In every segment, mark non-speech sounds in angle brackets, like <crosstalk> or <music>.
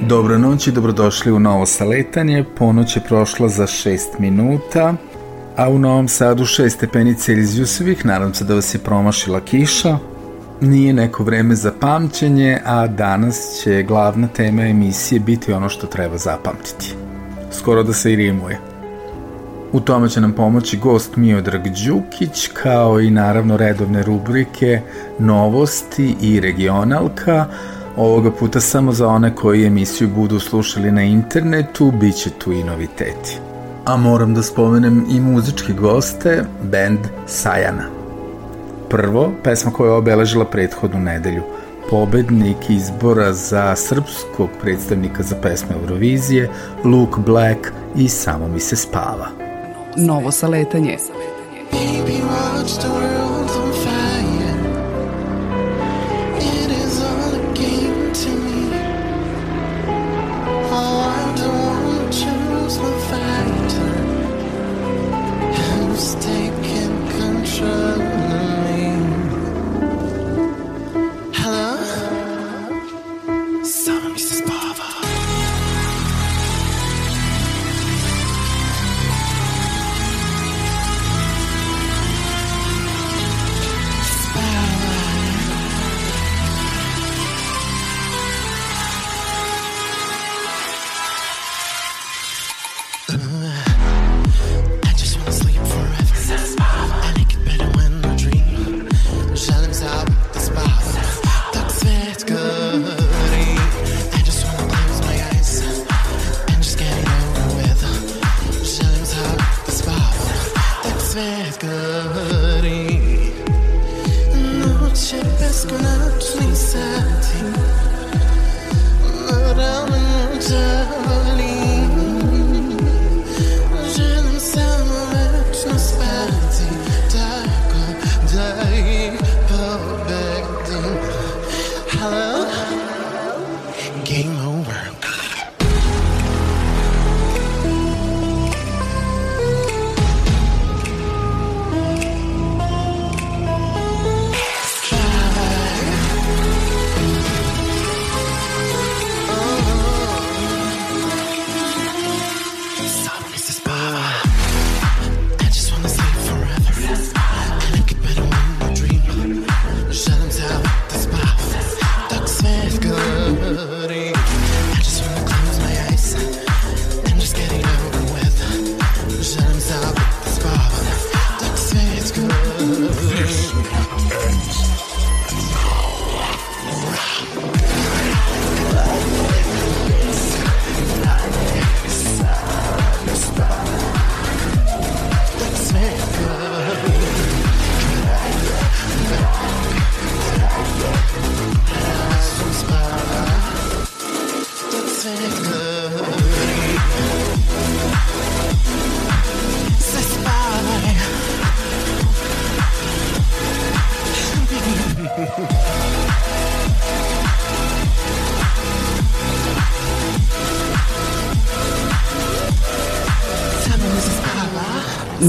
Dobro noć i dobrodošli u novo saletanje. Ponoć je prošla za 6 minuta, a u Novom Sadu 6 stepeni Celzijusovih, nadam se da vas je promašila kiša. Nije neko vreme za pamćenje, a danas će glavna tema emisije biti ono što treba zapamtiti. Skoro da se i rimuje. U tome će nam pomoći gost Miodrag Đukić, kao i naravno redovne rubrike Novosti i Regionalka, Ovoga puta samo za one koji emisiju budu slušali na internetu, bit će tu i noviteti. A moram da spomenem i muzički goste, band Sajana. Prvo, pesma koja je obeležila prethodnu nedelju. Pobednik izbora za srpskog predstavnika za pesme Eurovizije, Luke Black i Samo mi se spava. Novo saletanje. Baby, watch the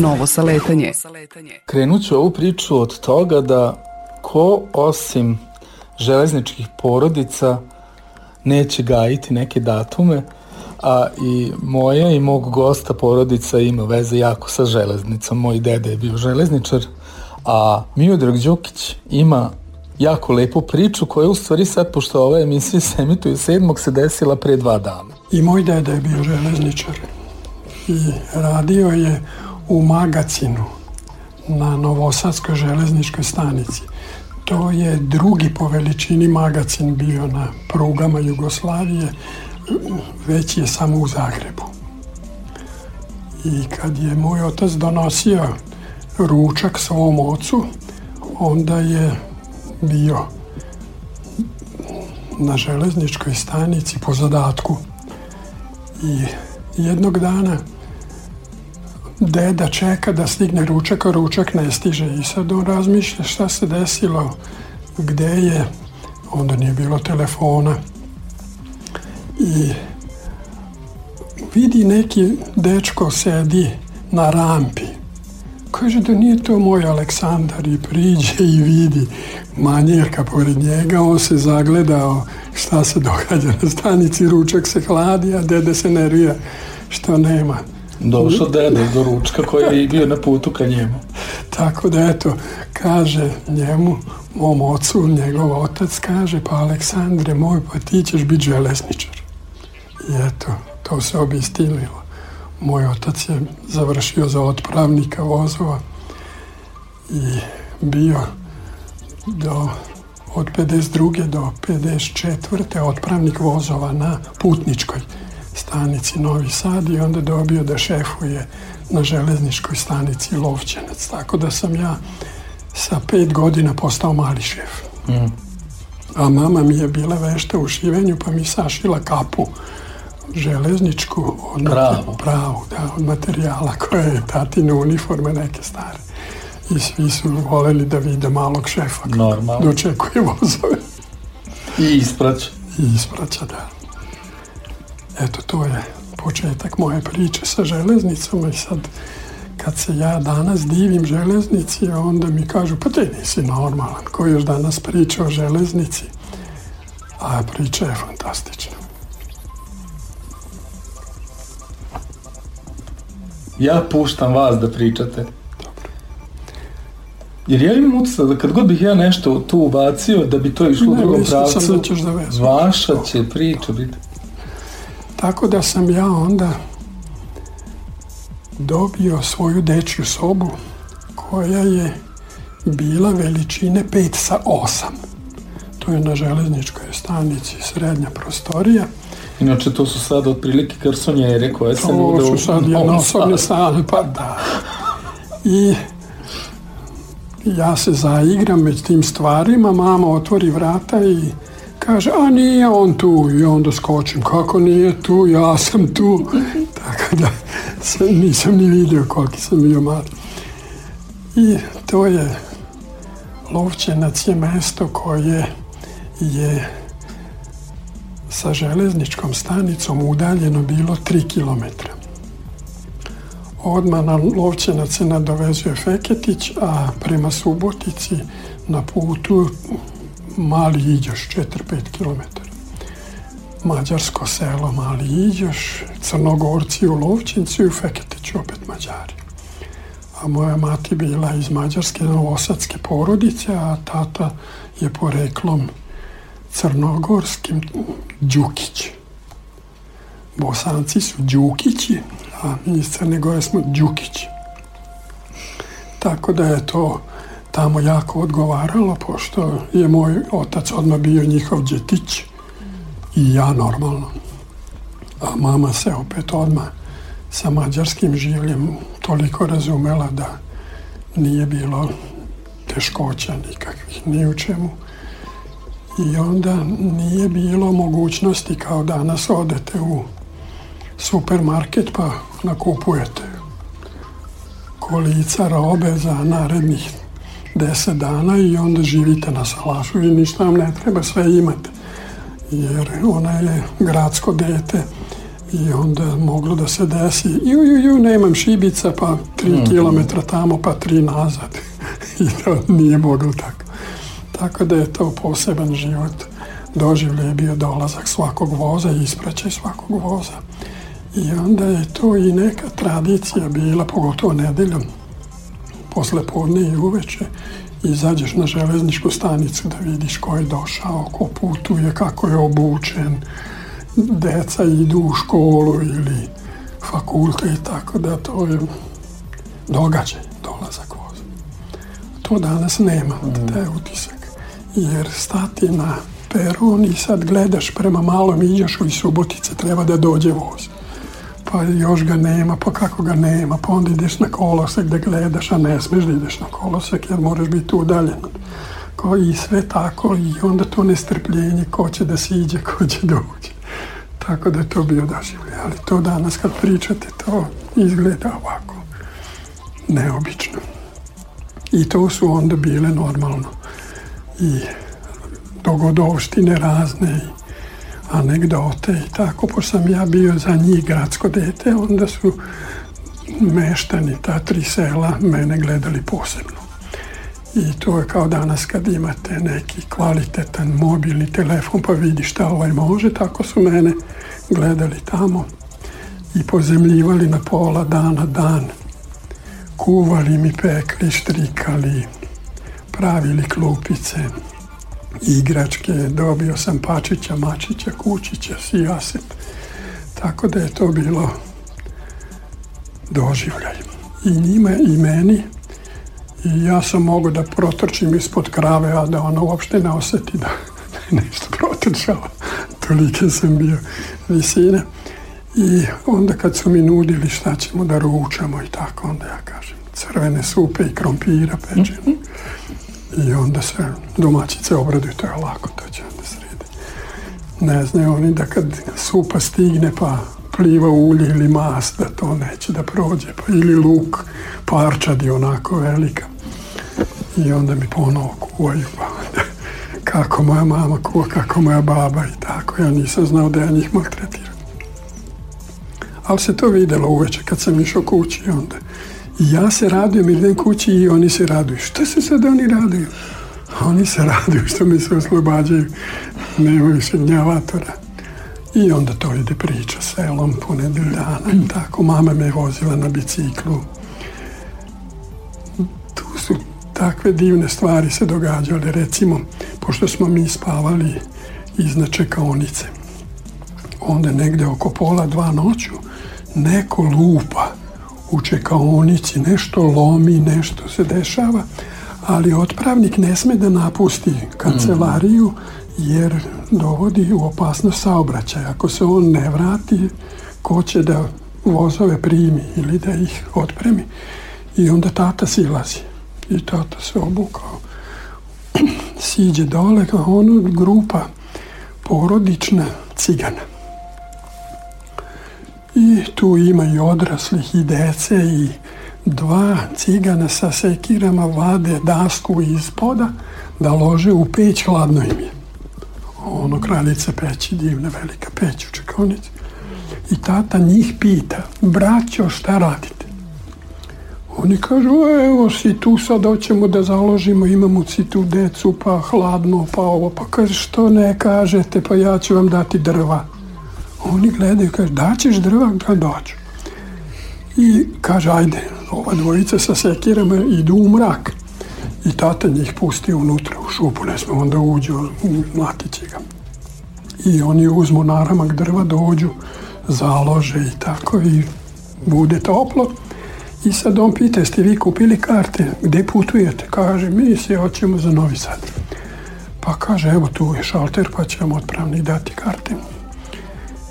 novo saletanje. Krenut ću ovu priču od toga da ko osim železničkih porodica neće gajiti neke datume, a i moja i mog gosta porodica ima veze jako sa železnicom. Moj dede je bio železničar, a Miodrag Đukić ima jako lepu priču koja u stvari sad, pošto ova emisija se emituje 7. se desila pre dva dana. I moj deda je bio železničar i radio je u Magacinu na Novosadskoj železničkoj stanici. To je drugi po veličini magacin bio na prugama Jugoslavije, veći je samo u Zagrebu. I kad je moj otac donosio ručak svom ocu, onda je bio na železničkoj stanici po zadatku. I jednog dana deda čeka da stigne ručak, a ručak ne stiže. I sad on razmišlja šta se desilo, gde je, onda nije bilo telefona. I vidi neki dečko sedi na rampi. Kaže da nije to moj Aleksandar i priđe i vidi manjerka pored njega, on se zagledao šta se događa na stanici, ručak se hladi, a dede se nervira što nema. Došao dede do ručka koji je bio na putu ka njemu. Tako da eto, kaže njemu, mom ocu, njegov otac kaže, pa Aleksandre moj, pa ti ćeš biti železničar. I eto, to se obistinilo. Moj otac je završio za otpravnika vozova i bio do od 52. do 54. otpravnik vozova na putničkoj stanici Novi Sad i onda dobio da šefuje na železničkoj stanici Lovćenac. Tako da sam ja sa pet godina postao mali šef. Mm. A mama mi je bila vešta u šivenju pa mi sašila kapu železničku od pravo. pravo da, od materijala koje je tatina uniforme neke stare. I svi su voleli da vide malog šefa. Normalno. Dočekuje vozove. I ispraća. I ispraća, da. Eto, to je početak moje priče sa železnicama i sad kad se ja danas divim železnici, onda mi kažu pa ti nisi normalan, ko još danas priča o železnici, a priča je fantastična. Ja puštam vas da pričate. Dobro. Jer ja imam utisak da kad god bih ja nešto tu ubacio, da bi to išlo ne, u drugom pravcu, da, da vaša će priča biti. Tako da sam ja onda dobio svoju dečju sobu koja je bila veličine 5 sa 8. To je na železničkoj stanici srednja prostorija. Inače, to su sad otprilike Krsonja je rekao, ja sam To su sad jednosobne stane, pa da. I ja se zaigram među tim stvarima, mama otvori vrata i Kaže, a nije on tu. I onda skočim, kako nije tu, ja sam tu. <laughs> Tako da sam, nisam ni vidio koliki sam bio mali. I to je Lovćenac je mesto koje je sa železničkom stanicom udaljeno bilo 3 km. Odmah na Lovćenac se nadovezuje Feketić, a prema Subotici na putu Mali Iđoš, 4-5 km. Mađarsko selo Mali Iđoš, Crnogorci u Lovčincu i u Feketiću opet Mađari. A moja mati bila iz mađarske novosadske porodice, a tata je poreklom crnogorskim Đukić. Bosanci su Đukići, a mi iz Crne Gore smo Đukići. Tako da je to tamo jako odgovaralo, pošto je moj otac odmah bio njihov djetić i ja normalno. A mama se opet odmah sa mađarskim življem toliko razumela da nije bilo teškoća nikakvih, ni u čemu. I onda nije bilo mogućnosti kao danas odete u supermarket pa nakupujete kolica robe za narednih deset dana i onda živite na salašu i ništa vam ne treba, sve imate. Jer ona je gradsko dete i onda moglo da se desi ju, ju, ju, nemam šibica pa tri mm. kilometra tamo pa tri nazad <laughs> i to nije moglo tako tako da je to poseban život doživlje je bio dolazak svakog voza i ispraćaj svakog voza i onda je to i neka tradicija bila pogotovo nedeljom posle podne i uveče izađeš na železničku stanicu da vidiš ko je došao, ko putuje, kako je obučen, deca idu u školu ili fakulte i tako da to je događaj, dolazak voza. To danas nema, mm. taj utisak. Jer stati na peron i sad gledaš prema malom Iđošu i Subotice treba da dođe voz pa još ga nema, pa kako ga nema, pa onda ideš na kolosek da gledaš, a ne smeš da ideš na kolosek jer moraš biti udaljen. Ko, I sve tako i onda to nestrpljenje, ko će da siđe, ko će da uđe. Tako da je to bio doživlje. Ali to danas kad pričate, to izgleda ovako neobično. I to su onda bile normalno i dogodovštine razne i anegdote i tako, pošto sam ja bio za njih gradsko dete, onda su meštani ta tri sela mene gledali posebno. I to je kao danas kad imate neki kvalitetan mobilni telefon pa vidi šta ovaj može, tako su mene gledali tamo i pozemljivali na pola dana dan. Kuvali mi pekli, štrikali, pravili klupice igračke, dobio sam Pačića, Mačića, Kučića, Sijaset. Tako da je to bilo doživljaj. I njima i meni. I ja sam mogao da protrčim ispod krave, a da ona uopšte ne osjeti da, da nešto protrčala. Tolike sam bio visine. I onda kad su mi nudili šta ćemo da ručamo i tako, onda ja kažem crvene supe i krompira pečenu. Mhm i onda se domaćice obraduju, to je lako, to će onda sredi. Ne znaju oni da kad supa stigne pa pliva ulje ili mast, da to neće da prođe, pa ili luk, je onako velika. I onda mi ponovo kuvaju, pa kako moja mama kuva, kako moja baba i tako. Ja nisam znao da ja njih maltretiram. Ali se to videlo uveče kad sam išao kući onda ja se radujem, idem kući i oni se raduju. Šta se sad oni raduju? Oni se raduju što mi se oslobađaju. Nemaju šinjavatora. I onda to ide priča selom ponedjelj dana i hmm. tako. Mama me vozila na biciklu. Tu su takve divne stvari se događale. Recimo, pošto smo mi spavali iznad čekaonice, onda negde oko pola dva noću neko lupa u čekaonici, nešto lomi, nešto se dešava, ali otpravnik ne sme da napusti kancelariju jer dovodi u opasnost saobraćaj. Ako se on ne vrati, ko će da vozove primi ili da ih otpremi i onda tata silazi i tata se obukao <clears throat> siđe dole a ono grupa porodična cigana i tu ima i odraslih i dece i dva cigana sa sekirama vade dasku iz poda da lože u peć, hladno im je. Ono, kraljice peći, divna velika peć u čekonici. I tata njih pita, braćo, šta radite? Oni kažu, e, evo si tu, sad hoćemo da založimo, imamo si tu decu, pa hladno, pa ovo, pa kaže, što ne kažete, pa ja ću vam dati drva. Oni gledaju, kaže, daćeš drva? Kaže, da, daću. I kaže, ajde, ova dvojica sa sekirama idu u mrak. I tata njih pusti unutra u šupu, ne smo onda uđu, mlatići ga. I oni uzmu naramak drva, dođu, založe i tako i bude toplo. I sad on pita, jeste vi kupili karte, gde putujete? Kaže, mi se hoćemo za Novi Sad. Pa kaže, evo tu je šalter, pa ćemo otpravnik dati karte.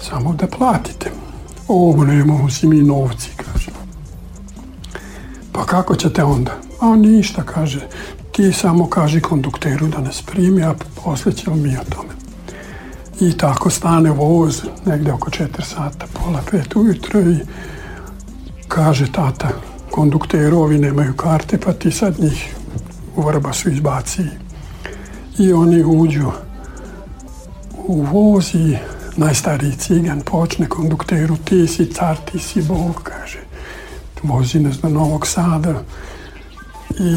Samo da platite. Ovo nemamo si mi novci, kaže. Pa kako ćete onda? A ništa, kaže. Ti samo kaži kondukteru da nas primi, a posle ćemo mi o tome. I tako stane voz negde oko 4 sata, pola pet ujutro i kaže tata, kondukteru ovi nemaju karte, pa ti sad njih u vrba su izbaci. I oni uđu u voz i najstariji cigan počne kondukteru, ti si car, ti si bog, kaže. Vozi nas do Novog Sada. I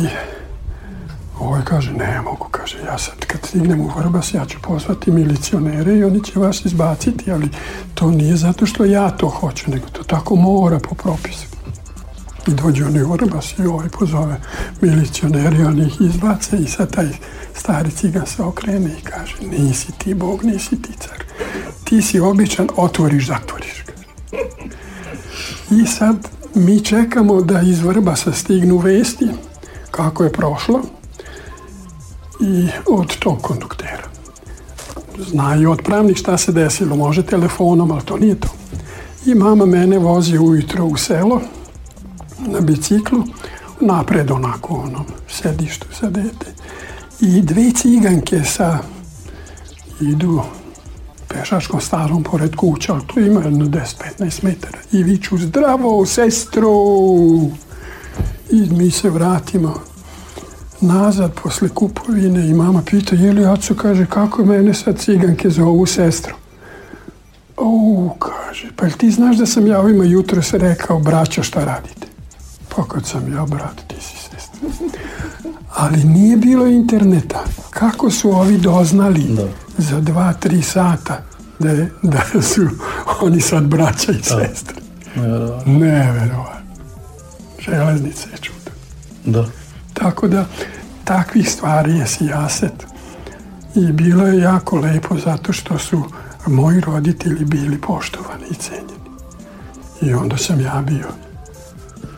ovaj kaže, ne mogu, kaže, ja sad kad stignem u Vrbas, ja ću pozvati milicionere i oni će vas izbaciti, ali to nije zato što ja to hoću, nego to tako mora po propisu. I dođe oni u Vrbas i ovaj pozove milicioneri, oni ih izbace i sad taj stari cigan se okrene i kaže, nisi ti bog, nisi ti car ti si običan, otvoriš, zatvoriš ga. I sad mi čekamo da iz vrba Vrbasa stignu vesti kako je prošlo i od tog konduktera. Znaju od pravnih šta se desilo, može telefonom, ali to nije to. I mama mene vozi ujutro u selo na biciklu, napred onako onom sedištu sa dete. I dve ciganke sa idu pešačkom starom pored kuća, ali tu ima jedno 10-15 metara. I viču, zdravo, sestro! I mi se vratimo nazad posle kupovine i mama pita, je li acu, kaže, kako mene sad ciganke zovu sestru? O, kaže, pa ti znaš da sam ja ovima jutro se rekao, braćo, šta radite? Pa kad sam ja, brat, ti si sestra. Ali nije bilo interneta. Kako su ovi doznali? Da za dva, tri sata da, je, da su oni sad braća i da. sestre. Neverovatno. Neverovatno. Železnica je čudo. Da. Tako da, takvih stvari je sijaset. I bilo je jako lepo zato što su moji roditelji bili poštovani i cenjeni. I onda sam ja bio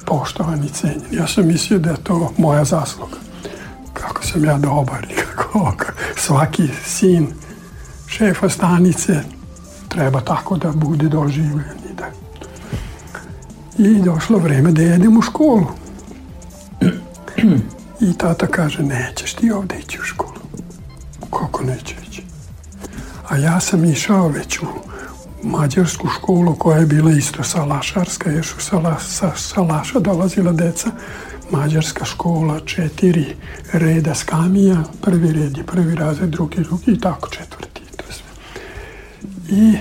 poštovan i cenjen. Ja sam mislio da je to moja zasluga. Kako sam ja dobar i kako <laughs> svaki sin šefa stanice, treba tako da bude doživljen i da. I došlo vreme da jedem u školu. I tata kaže, nećeš ti ovde ići u školu. Kako neću ići? A ja sam išao već u mađarsku školu koja je bila isto salašarska, još u sala, sa, Salaša dolazila deca, mađarska škola, četiri reda skamija, prvi red je prvi razred, drugi, drugi i tako četvrti. I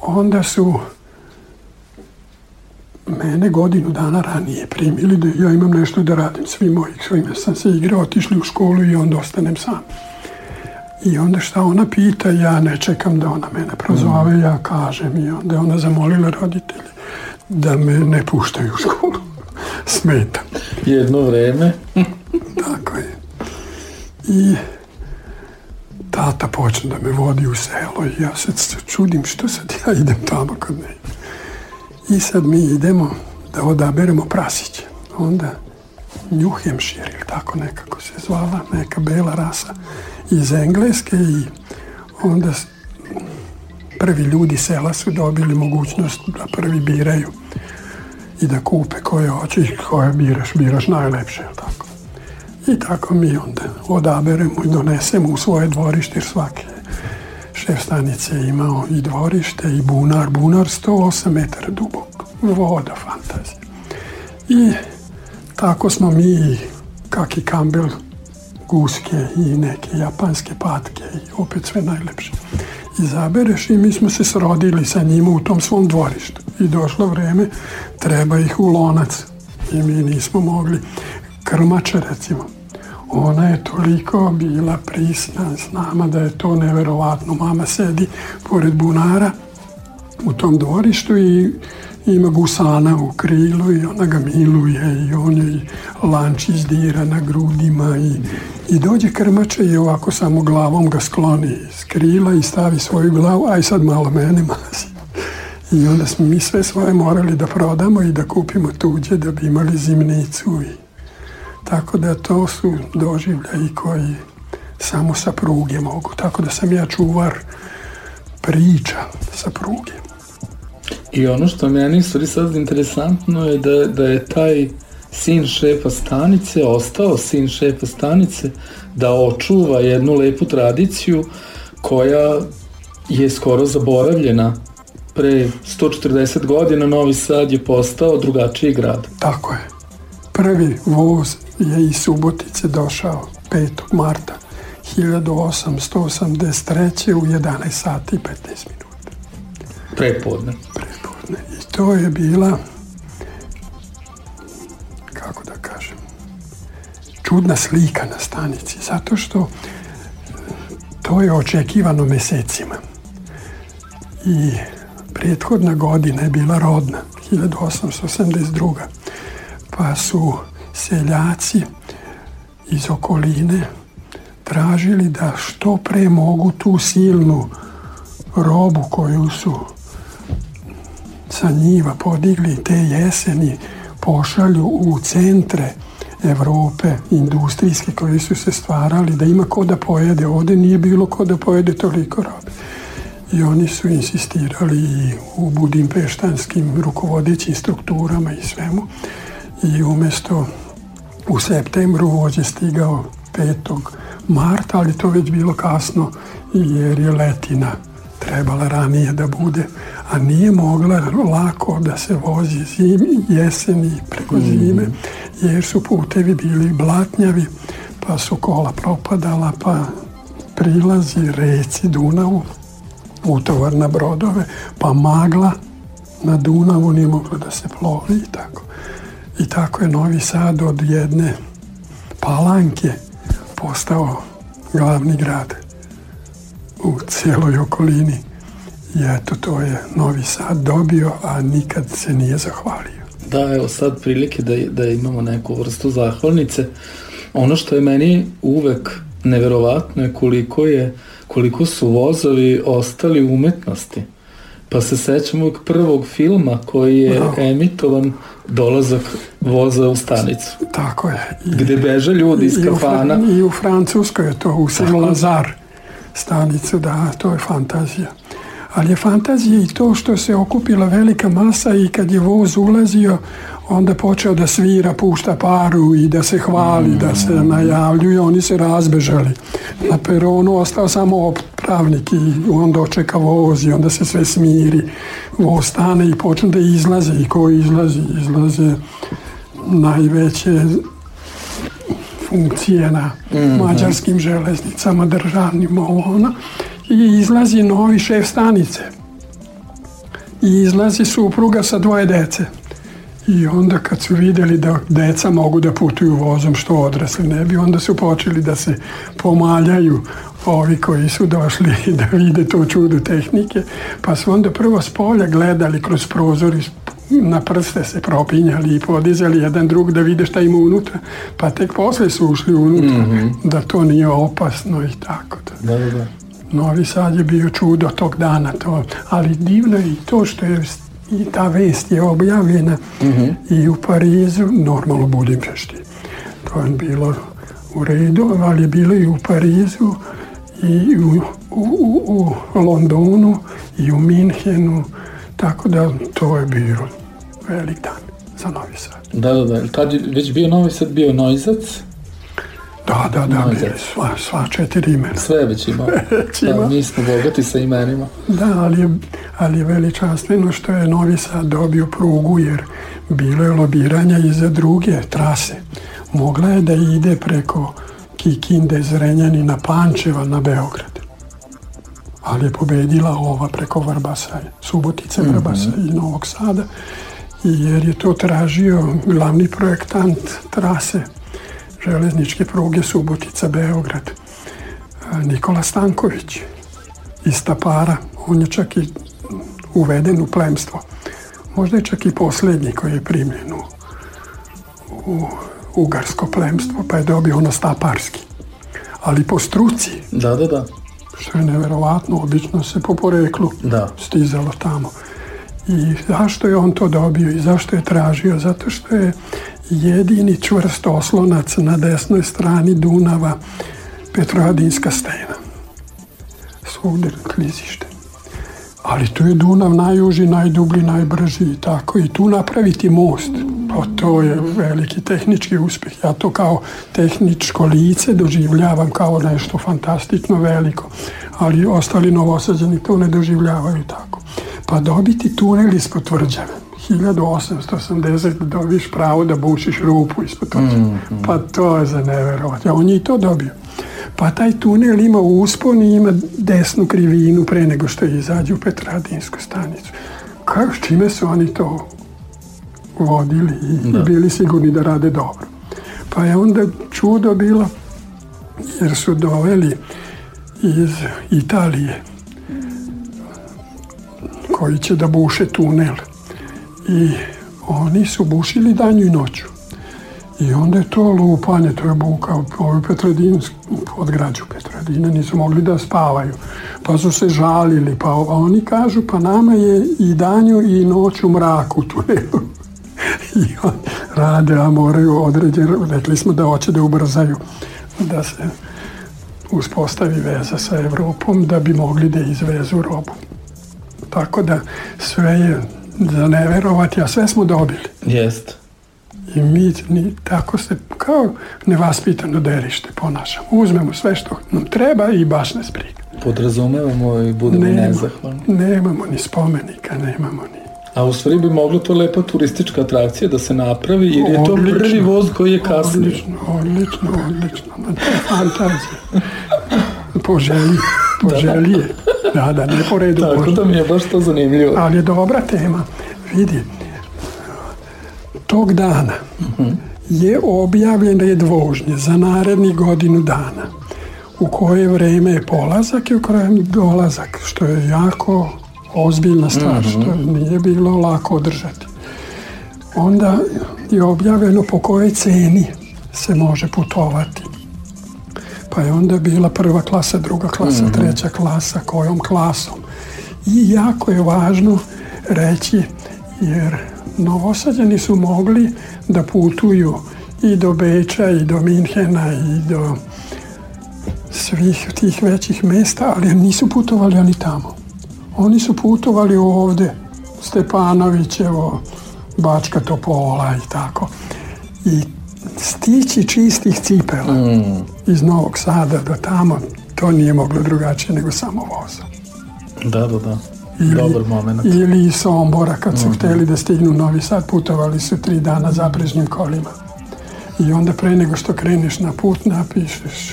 onda su mene godinu dana ranije primili da ja imam nešto da radim. Svi moji kojima sam se igrao, otišli u školu i onda ostanem sam. I onda šta ona pita, ja ne čekam da ona mene prozove, ja kažem i onda je ona zamolila roditelje da me ne puštaju u školu. <laughs> Smeta. Jedno vreme. Tako je. I tata počne da me vodi u selo i ja se čudim što sad ja idem tamo kod ne. I sad mi idemo da odaberemo prasiće. Onda Njuhemšir ili tako nekako se zvala, neka bela rasa iz Engleske i onda prvi ljudi sela su dobili mogućnost da prvi biraju i da kupe koje hoće i koje biraš, biraš najlepše, tako. I tako mi onda odaberemo i donesemo u svoje dvorište jer svake šef stanice je imao i dvorište i bunar, bunar 108 metara dubok, voda fantazija. I tako smo mi kaki kambel, guske i neke japanske patke i opet sve najlepše. Izabereš i mi smo se srodili sa njima u tom svom dvorištu. I došlo vreme, treba ih u lonac. I mi nismo mogli krmača recimo, ona je toliko bila prisna s nama da je to neverovatno. Mama sedi pored bunara u tom dvorištu i ima gusana u krilu i ona ga miluje i on joj lanč izdira na grudima i, i dođe krmača i ovako samo glavom ga skloni iz krila i stavi svoju glavu, aj sad malo mene mazi. I onda smo mi sve svoje morali da prodamo i da kupimo tuđe da bi imali zimnicu i Tako da to su doživljaji koji samo sa pruge mogu. Tako da sam ja čuvar priča sa pruge. I ono što meni u stvari sad interesantno je da, da je taj sin šefa stanice ostao sin šefa stanice da očuva jednu lepu tradiciju koja je skoro zaboravljena pre 140 godina Novi Sad je postao drugačiji grad. Tako je. Prvi voz je iz Subotice došao 5. marta 1883. u 11 sati i 15 minuta. Prepodne. Prepodne. I to je bila, kako da kažem, čudna slika na stanici, zato što to je očekivano mesecima. I prethodna godina je bila rodna, 1882. Pa su seljaci iz okoline tražili da što pre mogu tu silnu robu koju su sa njiva podigli te jeseni pošalju u centre Evrope, industrijske koji su se stvarali, da ima ko da pojede. Ovde nije bilo ko da pojede toliko robe. I oni su insistirali i u budimpeštanskim rukovodećim strukturama i svemu. I umesto u septembru, voz je stigao 5. marta, ali to već bilo kasno jer je letina trebala ranije da bude, a nije mogla lako da se vozi zim, jeseni preko mhm. zime, jer su putevi bili blatnjavi, pa su kola propadala, pa prilazi reci Dunavu, utovar na brodove, pa magla na Dunavu nije mogla da se plovi i tako. I tako je Novi Sad od jedne palanke postao glavni grad u cijeloj okolini. I eto, to je Novi Sad dobio, a nikad se nije zahvalio. Da, evo sad prilike da, da imamo neku vrstu zahvalnice. Ono što je meni uvek neverovatno je koliko, je, koliko su vozovi ostali umetnosti. Pa se sećam ovog prvog filma koji je da. emitovan dolazak voza u stanicu. Tako je. I, gde beže ljudi iz kafana. I u, Francuskoj je to, u Saint-Lazare stanicu, da, to je fantazija. Ali je fantazija i to što se okupila velika masa i kad je voz ulazio, onda počeo da svira, pušta paru i da se hvali, da se najavljuje, oni se razbežali. Na peronu ostao samo pravnik i on dočeka voz i onda se sve smiri. Voz stane i počne da izlaze i ko izlazi, izlaze najveće funkcije na mhm. mađarskim železnicama, državnim ovo I izlazi novi šef stanice. I izlazi supruga sa dvoje dece i onda kad su videli da deca mogu da putuju vozom što odrasli ne bi, onda su počeli da se pomaljaju ovi koji su došli <laughs> da vide to čudo tehnike, pa su onda prvo s polja gledali kroz prozor i na prste se propinjali i podizali jedan drug da vide šta ima unutra, pa tek posle su ušli unutra, mm -hmm. da to nije opasno i tako da. da. da, da. Novi Sad je bio čudo tog dana, to, ali divno je i to što je i ta vest je objavljena mm -hmm. i u Parizu, normalno Budimpešti. To je bilo u redu, ali je bilo i u Parizu i u, u, u, u Londonu i u Minhenu, tako da to je bilo velik dan za Novi Sad. Da, da, da. Tad je već bio Novi Sad bio Noizac, Da, da, da, bi, sva, sva četiri imena. Sve već ima. <laughs> već ima. Da, mi smo bogati sa imenima. Da, ali je, ali je veličanstveno što je Novi Sad dobio prugu, jer bilo je lobiranja i za druge trase. Mogla je da ide preko Kikinde, Zrenjanina, Pančeva na Beograd. Ali je pobedila ova preko Vrbasa, Subotice, mhm. Vrbasa mm -hmm. i Novog Sada, jer je to tražio glavni projektant trase železničke pruge Subotica-Beograd. E, Nikola Stanković iz Tapara, on je čak i uveden u plemstvo. Možda je čak i poslednji koji je primljen u, u ugarsko plemstvo, pa je dobio ono staparski. Ali po struci. Da, da, da. Što je neverovatno, obično se po poreklu da. stizalo tamo. I zašto je on to dobio i zašto je tražio? Zato što je jedini čvrst oslonac na desnoj strani Dunava Petroadinska stena. Svugde klizište. Ali tu je Dunav najuži, najdublji, najbrži i tako. I tu napraviti most, pa to je veliki tehnički uspjeh. Ja to kao tehničko lice doživljavam kao nešto fantastično veliko. Ali ostali novosađeni to ne doživljavaju tako. Pa dobiti tunel ispod tvrđave 1880 dobiš pravo da bušiš rupu ispod toča. Mm, mm. Pa to je za neverovatno. On je i to dobio. Pa taj tunel ima uspon i ima desnu krivinu pre nego što je izađe u Petradinsku stanicu. Kako, čime su oni to vodili i, da. bili sigurni da rade dobro. Pa je onda čudo bilo jer su doveli iz Italije koji će da buše tunel i e, oni su bušili danju i noću. I onda je to lupanje, to je buka u Petrodinsku, od građu Petrodina, nisu mogli da spavaju. Pa su se žalili, pa oni kažu, pa nama je i danju i noću mrak u tunelu. <laughs> I on rade, a moraju određen, rekli smo da hoće da ubrzaju, da se uspostavi veza sa Evropom, da bi mogli da izvezu robu. Tako da sve je za da ne verovati, a sve smo dobili. Jest. I mi ni, tako se kao nevaspitano derište ponašamo. Uzmemo sve što nam treba i baš nas briga. Podrazumevamo i budemo Nema, nezahvalni. Nemamo ni spomenika, nemamo ni a u stvari bi mogla to lepa turistička atrakcija da se napravi, jer je to odlično, prvi voz koji je kasnije. Odlično, odlično, odlično. Fantazija. <laughs> Poželi, poželi je. Da. Da, da, ne po redu. Tako da mi je baš to zanimljivo. Ali je dobra tema. Vidi, tog dana uh -huh. je objavljen red vožnje za narednih godinu dana. U koje vreme je polazak i u kojem dolazak, što je jako ozbiljna stvar, uh mhm. -huh. što nije bilo lako održati. Onda je objavljeno po kojoj ceni se može putovati. Pa je onda bila prva klasa, druga klasa, mm -hmm. treća klasa, kojom klasom. I jako je važno reći, jer novosađani su mogli da putuju i do Beča, i do Minhena, i do svih tih većih mesta, ali nisu putovali oni tamo. Oni su putovali ovde, Stepanovićevo, Bačka Topola i tako. I stići čistih cipela mm. iz Novog Sada do tamo, to nije moglo drugačije nego samo vozom. Da, da, da. Ili, Dobar moment. Ili iz Sombora kad su mm -hmm. hteli da stignu Novi Sad, putovali su tri dana zaprežnim kolima. I onda pre nego što kreneš na put napišeš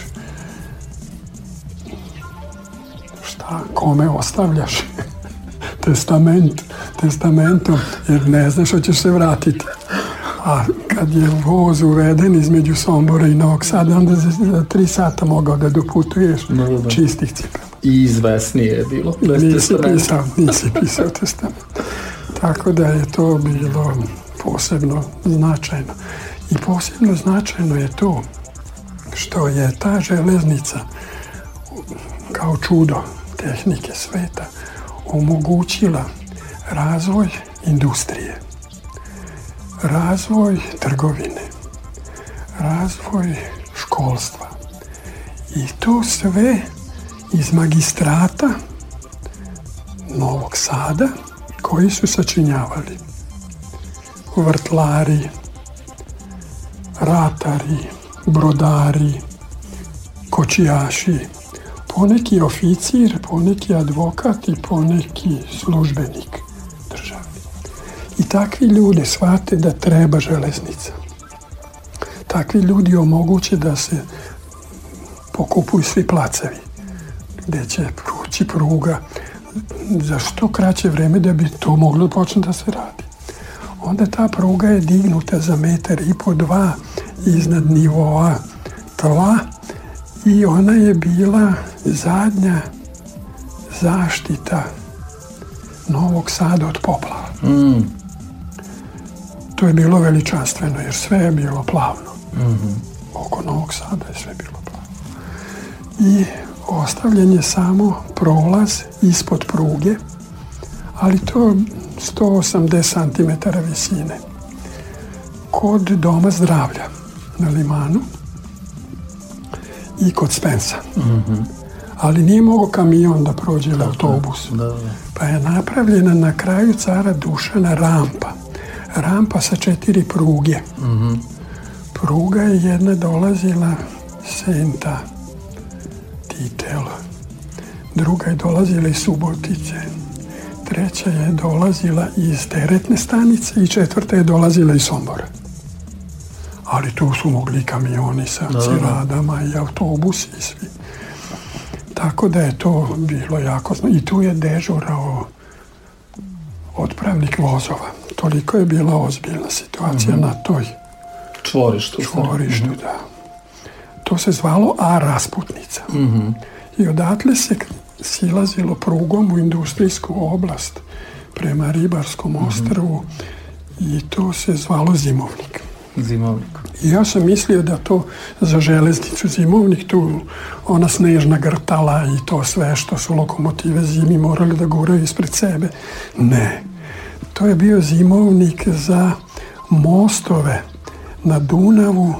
šta, kome ostavljaš <laughs> testament, testamentom, jer ne znaš hoćeš se vratiti a kad je voz uveden između Sombora i Novog Sada, onda za tri sata mogao da doputuješ da, da. da. čistih cipela. I izvesnije je bilo. Bez nisi pisao, nisi pisao testament. Tako da je to bilo posebno značajno. I posebno značajno je to što je ta železnica kao čudo tehnike sveta omogućila razvoj industrije razvoj trgovine, razvoj školstva i to sve iz magistrata Novog Sada koji su sačinjavali vrtlari, ratari, brodari, kočijaši, poneki oficir, poneki advokat i poneki službenik države. I takvi ljudi shvate da treba železnica. Takvi ljudi omoguće da se pokupuju svi placevi gde će proći pruga za što kraće vreme da bi to moglo da počne da se radi. Onda ta pruga je dignuta za metar i po dva iznad nivoa tla i ona je bila zadnja zaštita Novog Sada od poplava. Mm to je bilo veličanstveno, jer sve je bilo plavno. Mm -hmm. Oko Novog Sada je sve bilo plavno. I ostavljen je samo prolaz ispod pruge, ali to 180 cm visine. Kod Doma zdravlja na Limanu i kod Spensa. Mm -hmm. Ali nije mogao kamion da prođe ili autobus. Da, da. Pa je napravljena na kraju cara Dušana rampa rampa sa četiri pruge. Mm -hmm. Pruga je jedna dolazila Senta Titel, druga je dolazila iz Subotice, treća je dolazila iz teretne stanice i četvrta je dolazila iz Sombora. Ali tu su mogli kamioni sa da, da, da. ciradama i autobusi i svi. Tako da je to bilo jako... I tu je dežurao otpravnik vozova toliko je bila ozbiljna situacija mm -hmm. na toj čvorištu. Da. Čvorištu, mm -hmm. da. To se zvalo A rasputnica. Mm -hmm. I odatle se silazilo prugom u industrijsku oblast prema Ribarskom mhm. ostrvu i to se zvalo Zimovnik. Zimovnik. I ja sam mislio da to za železnicu Zimovnik, tu ona snežna grtala i to sve što su lokomotive zimi morali da guraju ispred sebe. Ne. To je bio zimovnik za mostove na Dunavu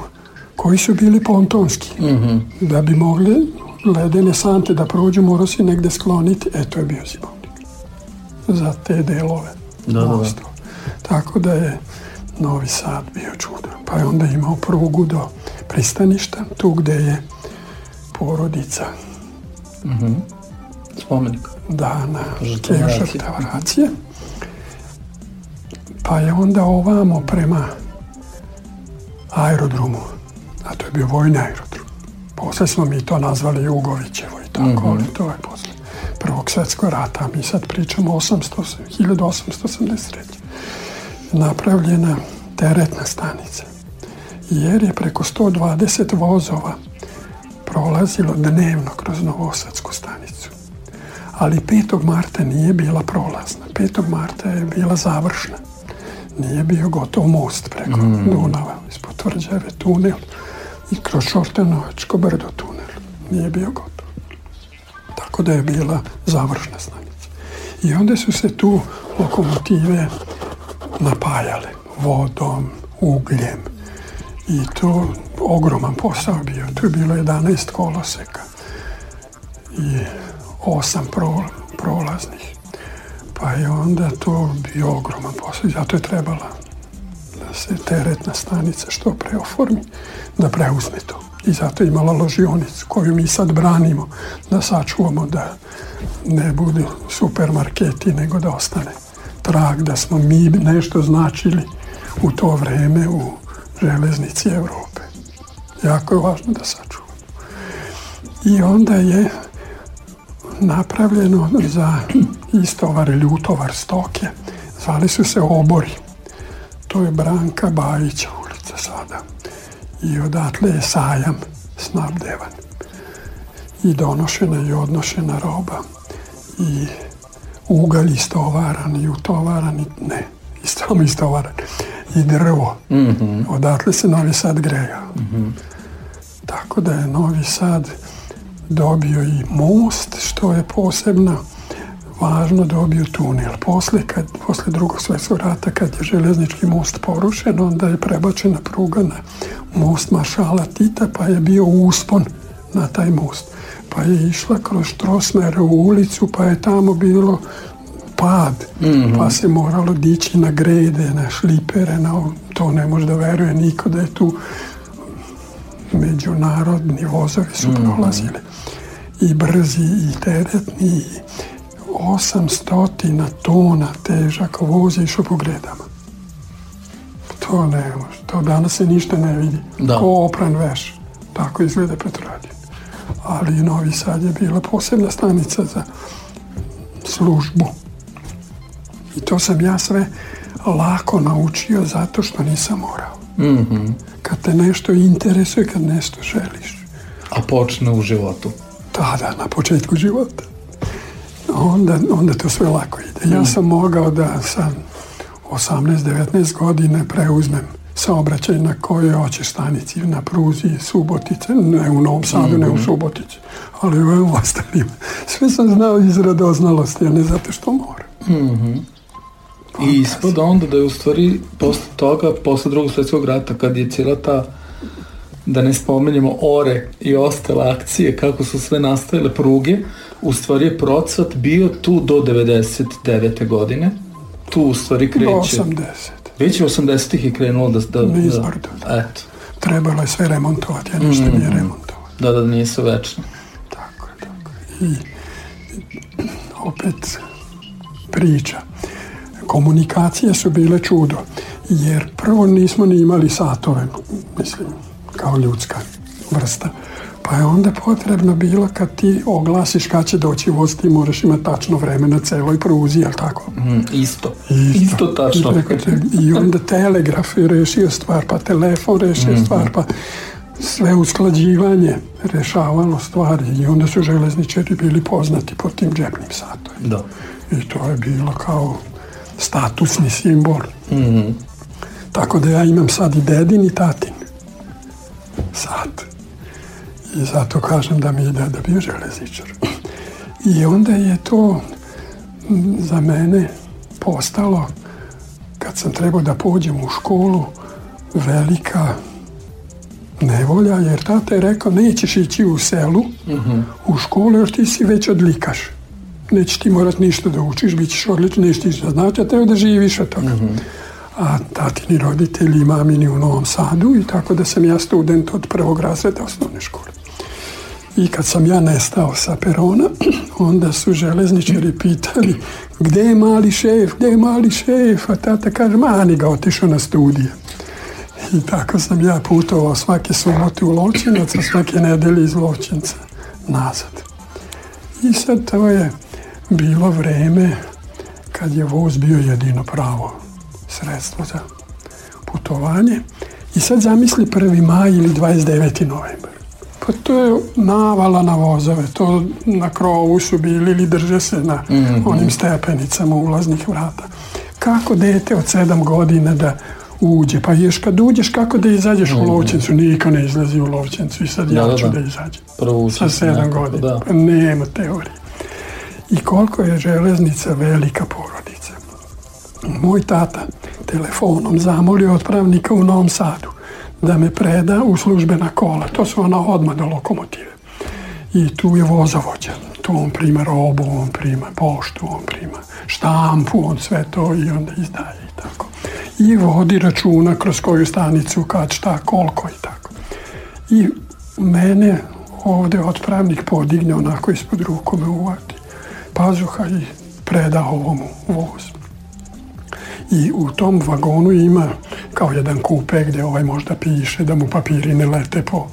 koji su bili pontonski. Mm -hmm. Da bi mogli ledene sante da prođu morao se negde skloniti. E to je bio zimovnik za te delove da, da, da. mostova. Da. Tako da je Novi Sad bio čudo. Pa je onda imao prugu do pristaništa, tu gde je porodica. Mm -hmm. Spomenik. Da, na Keoša Tavaracije pa je onda ovamo prema aerodromu, a to je bio vojni aerodrom. Posle smo mi to nazvali Jugovićevo i tako, mm -hmm. ali to je posle Prvog svjetskog rata, mi sad pričamo 800, 1883. Napravljena teretna stanica, jer je preko 120 vozova prolazilo dnevno kroz Novosadsku stanicu. Ali 5. marta nije bila prolazna, 5. marta je bila završna nije bio gotov most preko mm. Dunava, ispod tvrđave tunel i kroz Šortenovačko brdo tunel. Nije bio gotov. Tako da je bila završna stanica. I onda su se tu lokomotive napajale vodom, ugljem. I to ogroman posao bio. Tu je bilo 11 koloseka i 8 pro, prolaznih. Pa je onda to bio ogroman posao. Zato je trebala da se teretna stanica što pre oformi, da preuzme to. I zato je imala ložionicu koju mi sad branimo, da sačuvamo da ne bude supermarketi, nego da ostane trag, da smo mi nešto značili u to vreme u železnici Evrope. Jako je važno da sačuvamo. I onda je napravljeno za istovar ljutovar stoke, zvali su se obori. To je Branka Bajića ulica sada. I odatle je sajam snabdevan. I donošena i odnošena roba. I ugalj istovaran i utovaran, i ne, i samo istovaran. I drvo. Mm -hmm. Odatle se Novi Sad greja. Mm -hmm. Tako da je Novi Sad dobio i most, što je posebno važno dobio da tunel. Posle, kad, posle drugog svetskog rata, kad je železnički most porušen, onda je prebačena pruga na most maršala Tita, pa je bio uspon na taj most. Pa je išla kroz Štrosmer u ulicu, pa je tamo bilo pad, mm -hmm. pa se moralo dići na grede, na šlipere, na, to ne može da veruje niko da je tu međunarodni vozovi su mhm. prolazili mm -hmm. i brzi i teretni i 800 tona težak voz je išao po To ne može. To danas se ništa ne vidi. Da. Ko opran veš. Tako izgleda Petroradin. Ali i Novi Sad je bila posebna stanica za službu. I to sam ja sve lako naučio zato što nisam morao. Mm -hmm. Kad te nešto interesuje, kad nešto želiš. A počne u životu. Da, da, na početku života onda, onda to sve lako ide. Ja mm. sam mogao da sa 18-19 godine preuzmem saobraćaj na kojoj hoće stanici, na pruzi Subotice, ne u Novom Sadu, ne u mhm. Subotici, ali u ostalim. Sve sam znao iz radoznalosti, a ne zato što moram. Mm -hmm. I ispada onda da je u stvari posle toga, posle drugog svetskog rata, kad je cijela ta da ne spomenemo ore i ostale akcije kako su sve nastajale pruge, u stvari je procvat bio tu do 99. godine. Tu u stvari kreće... Do 80. Već je 80-ih je krenulo da... da, Nizbrdo. Da-, da eto. Trebalo je sve remontovati, ja ništa mm nije mhm. remontovati. Da, da, da, nije se večno. Tako, tako. I opet priča. Komunikacije su bile čudo, jer prvo nismo ni imali satove, mislim, kao ljudska vrsta. Pa je onda potrebno bilo kad ti oglasiš kad će doći voz, ti moraš imati tačno vreme na celoj pruzi, jel tako? Mm, isto. isto. isto. tačno. I, I, onda telegraf je rešio stvar, pa telefon rešio mm -hmm. stvar, pa sve usklađivanje rešavalo stvari i onda su železničari bili poznati po tim džepnim satovima. Da. I to je bilo kao statusni simbol. Mm -hmm. Tako da ja imam sad i dedin i tatin sat. I zato kažem da mi je deda bio železničar. I onda je to za mene postalo, kad sam trebao da pođem u školu, velika nevolja, jer tata je rekao nećeš ići u selu, uh -huh. u školu, još ti si već odlikaš. Nećeš ti morat ništa da učiš, bit ćeš odličan, nećeš ti da znači, a treba da živiš od toga. Uh -huh a tatini roditelji i mamini u Novom Sadu i tako da sam ja student od prvog razreda osnovne škole. I kad sam ja nestao sa perona, <clears throat> onda su železničari pitali gde je mali šef, gde je mali šef, a tata kaže, mani ga otišao na studije. I tako sam ja putovao svake subote u Lovčinac, a svake nedelje iz Lovčinca nazad. I sad to je bilo vreme kad je voz bio jedino pravo sredstvo za putovanje. I sad zamisli 1. maj ili 29. novembar. Pa to je navala na vozove, to na krovu su bili ili drže se na mhm. onim stepenicama ulaznih vrata. Kako dete od 7 godina da uđe, pa još kad uđeš kako da izađeš u mhm. lovčencu, niko ne izlazi u lovčencu i sad da, ja da, ću da, da. izađem Prvo sa 7 godina, da. pa nema teorije. I koliko je železnica velika porodica moj tata telefonom zamolio otpravnika u Novom Sadu da me preda u službena kola. To su ona odmah do lokomotive. I tu je vozovođa. Tu on prima robu, on prima poštu, on prima štampu, on sve to i onda izdaje i tako. I vodi računa kroz koju stanicu, kad, šta, koliko i tako. I mene ovde otpravnik podigne onako ispod ruku me uvati pazuha i preda ovomu vozu i u tom vagonu ima kao jedan kupe gde ovaj možda piše da mu papiri ne lete po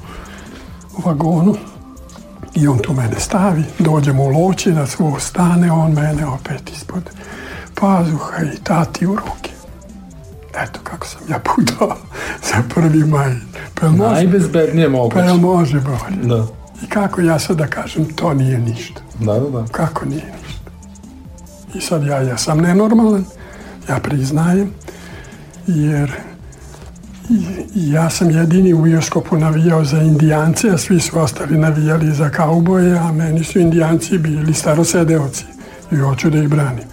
vagonu i on tu mene stavi, dođem u loći da svo stane, on mene opet ispod pazuha i tati u ruke. Eto kako sam ja putao <laughs> za prvi maj. Pa Najbezbednije moguće. Pa može bolje. Da. I kako ja sad da kažem, to nije ništa. Da, da, da. Kako nije ništa. I sad ja, ja sam nenormalan, ja priznajem, jer ja sam jedini u bioskopu navijao za indijance, a svi su ostali navijali za kauboje, a meni su indijanci bili starosedeoci i hoću da ih branim.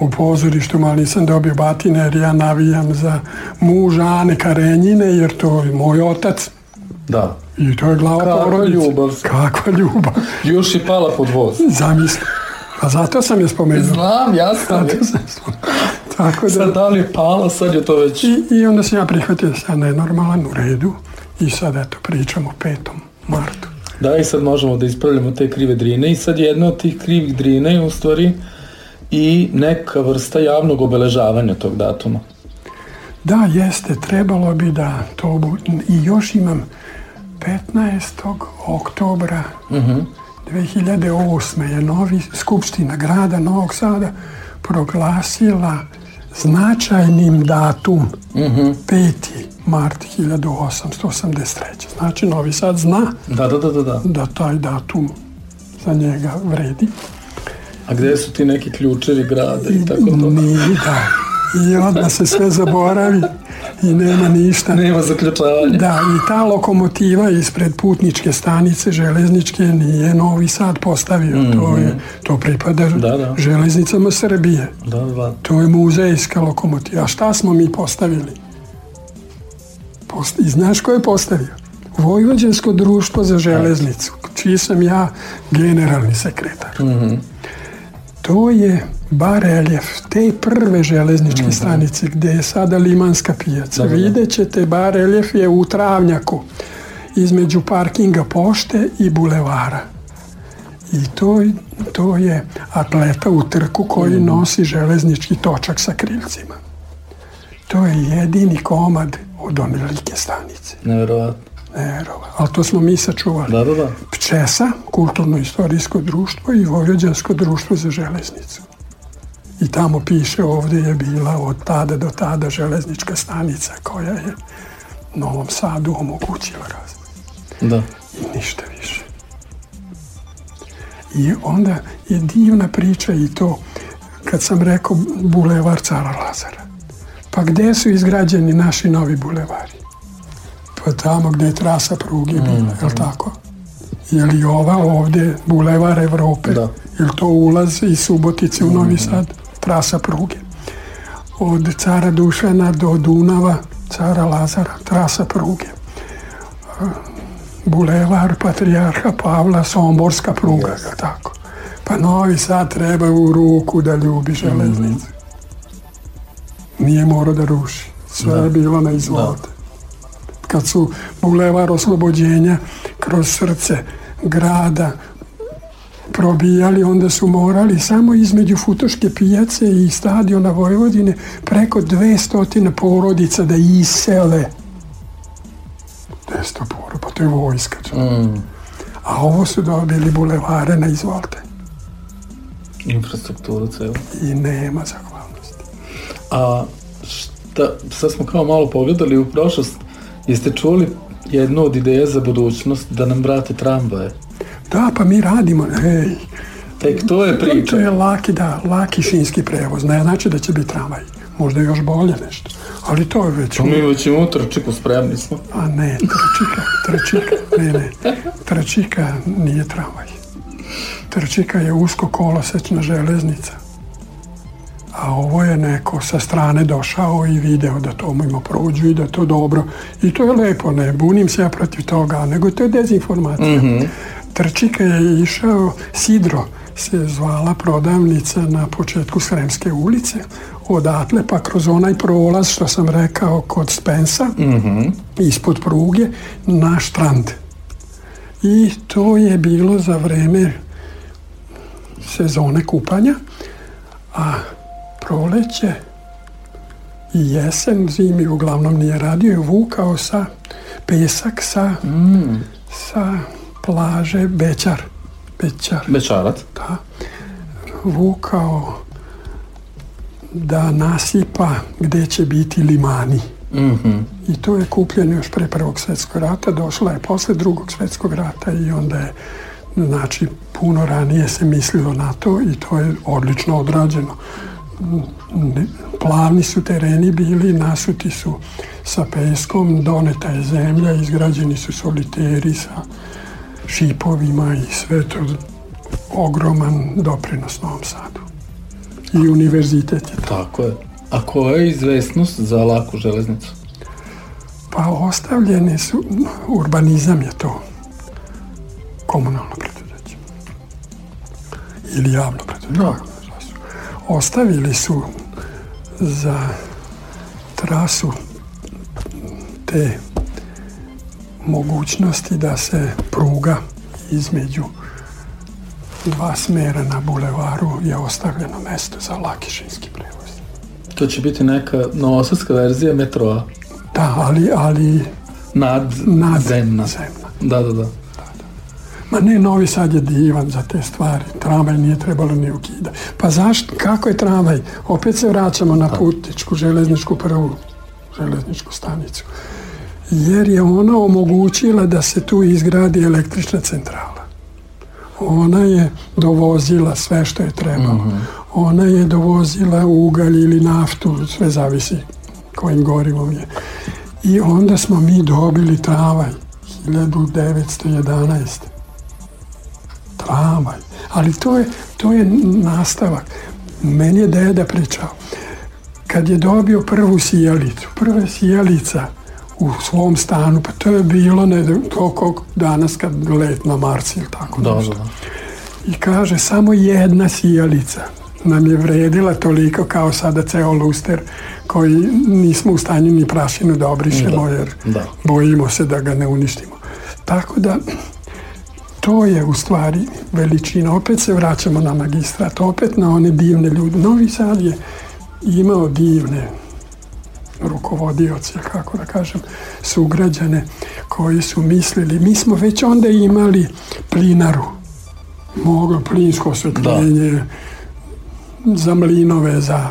U pozorištu malo nisam dobio batine jer ja navijam za muža Ane Karenjine jer to je moj otac. Da. I to je glava Kakva porodice. ljubav. Kakva ljubav. Još je pala pod voz. Zamisli. Pa zato sam je spomenuo. Znam, jasno. Zato sam Tako da... Sad da li pala, sad je to već... I, i onda sam ja prihvatio sad da normalan u redu i sad eto pričam o petom martu. Da, i sad možemo da ispravljamo te krive drine i sad jedna od tih krivih drine je u stvari i neka vrsta javnog obeležavanja tog datuma. Da, jeste, trebalo bi da to... I još imam 15. oktobra uh mhm. -huh 2008. je novi Skupština grada Novog Sada proglasila značajnim datum mm -hmm. 5. mart 1883. Znači Novi Sad zna da, da, da, da, da. da taj datum za njega vredi. A gde su ti neki ključevi grada i tako to? Nije, da i onda se sve zaboravi i nema ništa. Nema zaključavanja. Da, i ta lokomotiva ispred putničke stanice železničke nije Novi Sad postavio. Mm -hmm. to, je, mhm. to pripada da, da. železnicama Srbije. Da, da. To je muzejska lokomotiva. A šta smo mi postavili? Post... I znaš ko je postavio? Vojvođansko društvo za železnicu, čiji sam ja generalni sekretar. Mm -hmm. To je bareljef te prve železničke mm, stanice gdje je sada Limanska pijaca. Da, da, da. Vidjet ćete, bareljef je u travnjaku između parkinga pošte i bulevara. I to, to je atleta u trku koji mm. nosi železnički točak sa krilcima. To je jedini komad od onolike stanice. Nevjerovatno. Nerova. Ali to smo mi sačuvali. Da, da, da. Pčesa, kulturno-istorijsko društvo i Vojvođansko društvo za železnicu i tamo piše ovde je bila od tada do tada železnička stanica koja je Novom Sadu omogućila razvoj. Da. I ništa više. I onda je divna priča i to kad sam rekao bulevar cara Lazara. Pa gde su izgrađeni naši novi bulevari? Pa tamo gde je trasa pruge mm, bila, mm, je li mm. tako? Je li ova ovde bulevar Evrope? Da. Je li to ulaz iz Subotice u Novi mm, Sad? trasa pruge. Od cara Dušana do Dunava, cara Lazara, trasa pruge. Bulevar, Patrijarha Pavla, Somborska pruga, yes. tako. Pa Novi Sad treba u ruku da ljubi železnicu. Mm. Nije morao da ruši. Sve da. je bilo na izvote. Kad su Bulevar oslobođenja kroz srce grada probijali, onda su morali samo između Futoške pijace i stadiona Vojvodine preko 200 porodica da isele. 200 porodica, pa to je vojska. Mm. A ovo su dobili bulevare na izvolte. Infrastrukturu celu. I nema zahvalnosti. A šta, sad smo kao malo pogledali u prošlost, jeste čuli jednu od ideja za budućnost da nam vrate tramvaje? Da, pa mi radimo, hej. Tek to je priča. To je laki, da, laki šinski prevoz. Ne znači da će biti tramvaj. Možda još bolje nešto. Ali to je već... To mi već imamo trčiku, spremni smo. A ne, trčika, trčika, ne, ne. Trčika nije tramvaj. Trčika je usko kolosečna železnica. A ovo je neko sa strane došao i video da to ima prođu i da to dobro. I to je lepo, ne bunim se ja protiv toga, nego to je dezinformacija. Mm -hmm. Trčika je išao Sidro, se zvala prodavnica na početku Sremske ulice, odatle pa kroz onaj prolaz što sam rekao kod Spensa, mm -hmm. ispod pruge, na štrand. I to je bilo za vreme sezone kupanja, a proleće i jesen, zimi uglavnom nije radio, vukao sa pesak sa, mm. sa plaže Bećar. Bećar. Bećarac. Da. Vukao da nasipa gdje će biti limani. Mm -hmm. I to je kupljeno još pre prvog svjetskog rata, došla je posle drugog svjetskog rata i onda je znači puno ranije se mislilo na to i to je odlično odrađeno. Plavni su tereni bili, nasuti su sa peskom, doneta je zemlja, izgrađeni su soliteri sa šipovima i sve to ogroman doprinos Novom Sadu. I univerzitet je to. Tako je. A koja je izvesnost za laku železnicu? Pa ostavljene su, urbanizam je to komunalno preduzeće. Ili javno preduzeće. No. Da. Ostavili su za trasu te mogućnosti da se pruga između dva smera na bulevaru je ostavljeno mesto za laki šinski prevoz. To će biti neka novosadska verzija metroa. Da, ali... ali nad, nad zemna. zemna. Da, da, da. Ma ne, Novi Sad je divan za te stvari. Tramvaj nije trebalo ni ukida. Pa zašto? Kako je tramvaj? Opet se vraćamo na pa. putničku, železničku prvu, železničku stanicu jer je ona omogućila da se tu izgradi električna centrala. Ona je dovozila sve što je trebalo. Mhm. Ona je dovozila ugalj ili naftu, sve zavisi kojim gorivom je. I onda smo mi dobili travanj 1911. Travanj. Ali to je, to je nastavak. Meni je deda pričao. Kad je dobio prvu sijalicu, prva sijalica u svom stanu, pa to je bilo ne, toliko danas kad let na Mars ili tako da, nešto. Da. I kaže, samo jedna sijalica nam je vredila toliko kao sada ceo luster koji nismo u stanju ni prašinu da obrišemo da, jer da. bojimo se da ga ne uništimo. Tako da to je u stvari veličina. Opet se vraćamo na magistrat, opet na one divne ljude. Novi Sad je imao divne rukovodioci, kako da kažem, sugrađane koji su mislili, mi smo već onda imali plinaru, moglo plinsko osvetljenje, za mlinove, za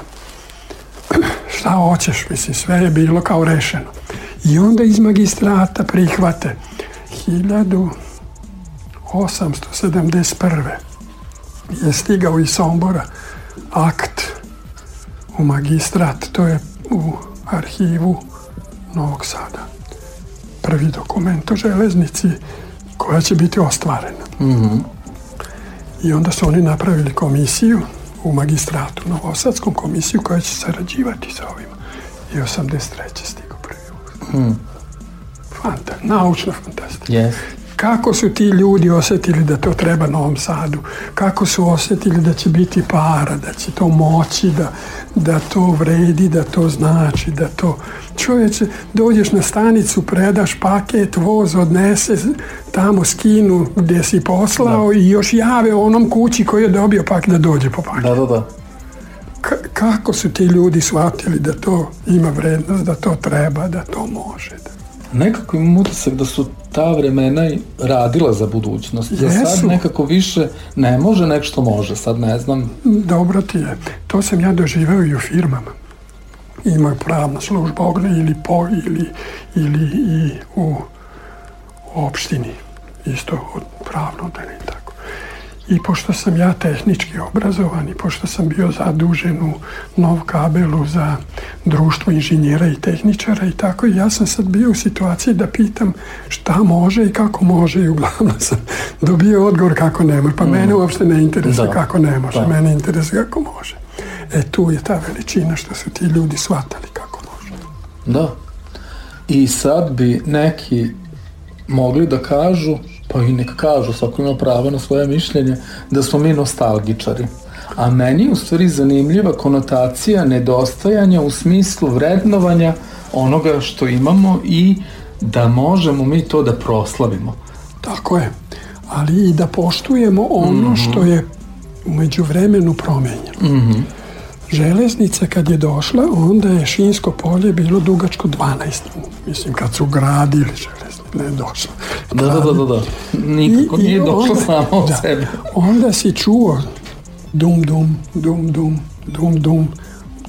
<clears throat> šta hoćeš, mislim, sve je bilo kao rešeno. I onda iz magistrata prihvate 1871. je stigao iz Sombora akt u magistrat, to je u arhivu Novog Sada. Prvi dokument o železnici koja će biti ostvarena. Mm -hmm. I onda su oni napravili komisiju u magistratu, Novosadskom komisiju koja će sarađivati sa ovima. I 83. stigo prvi uvod. Mm. Fanta, naučna fantastika. Yes kako su ti ljudi osetili da to treba Novom Sadu, kako su osetili da će biti para, da će to moći, da, da to vredi, da to znači, da to... Čovječe, dođeš na stanicu, predaš paket, voz odnese, tamo skinu gde si poslao da. i još jave onom kući koji je dobio pak da dođe po paket. Da, da, da. K kako su ti ljudi shvatili da to ima vrednost, da to treba, da to može, da nekako imam utisak da su ta vremena radila za budućnost. Da Jesu. sad nekako više ne može, nek može, sad ne znam. Dobro ti je. To sam ja doživeo i u firmama. Ima pravna služba ogne ili po ili, ili i u opštini. Isto od pravno da ne tako i pošto sam ja tehnički obrazovan i pošto sam bio zadužen u nov kabelu za društvo inženjera i tehničara i tako ja sam sad bio u situaciji da pitam šta može i kako može i uglavnom <laughs> sam dobio odgovor kako ne može pa mm. mene uopšte ne interesuje da. kako ne može da. mene interesuje kako može e tu je ta veličina što su ti ljudi shvatali kako može da i sad bi neki mogli da kažu Pa i nek kažu, svako ima pravo na svoje mišljenje, da smo mi nostalgičari. A meni u stvari zanimljiva konotacija nedostajanja u smislu vrednovanja onoga što imamo i da možemo mi to da proslavimo. Tako je. Ali i da poštujemo ono mm -hmm. što je umeđu vremenu promenjeno. Mm -hmm. Železnica kad je došla, onda je Šinsko polje bilo dugačko 12. Mislim, kad su gradili železnicu ne došla. Da, da, da, da, da. Nikako I, nije došla sama od da. sebe. Onda si čuo dum, dum, dum, dum, dum, dum,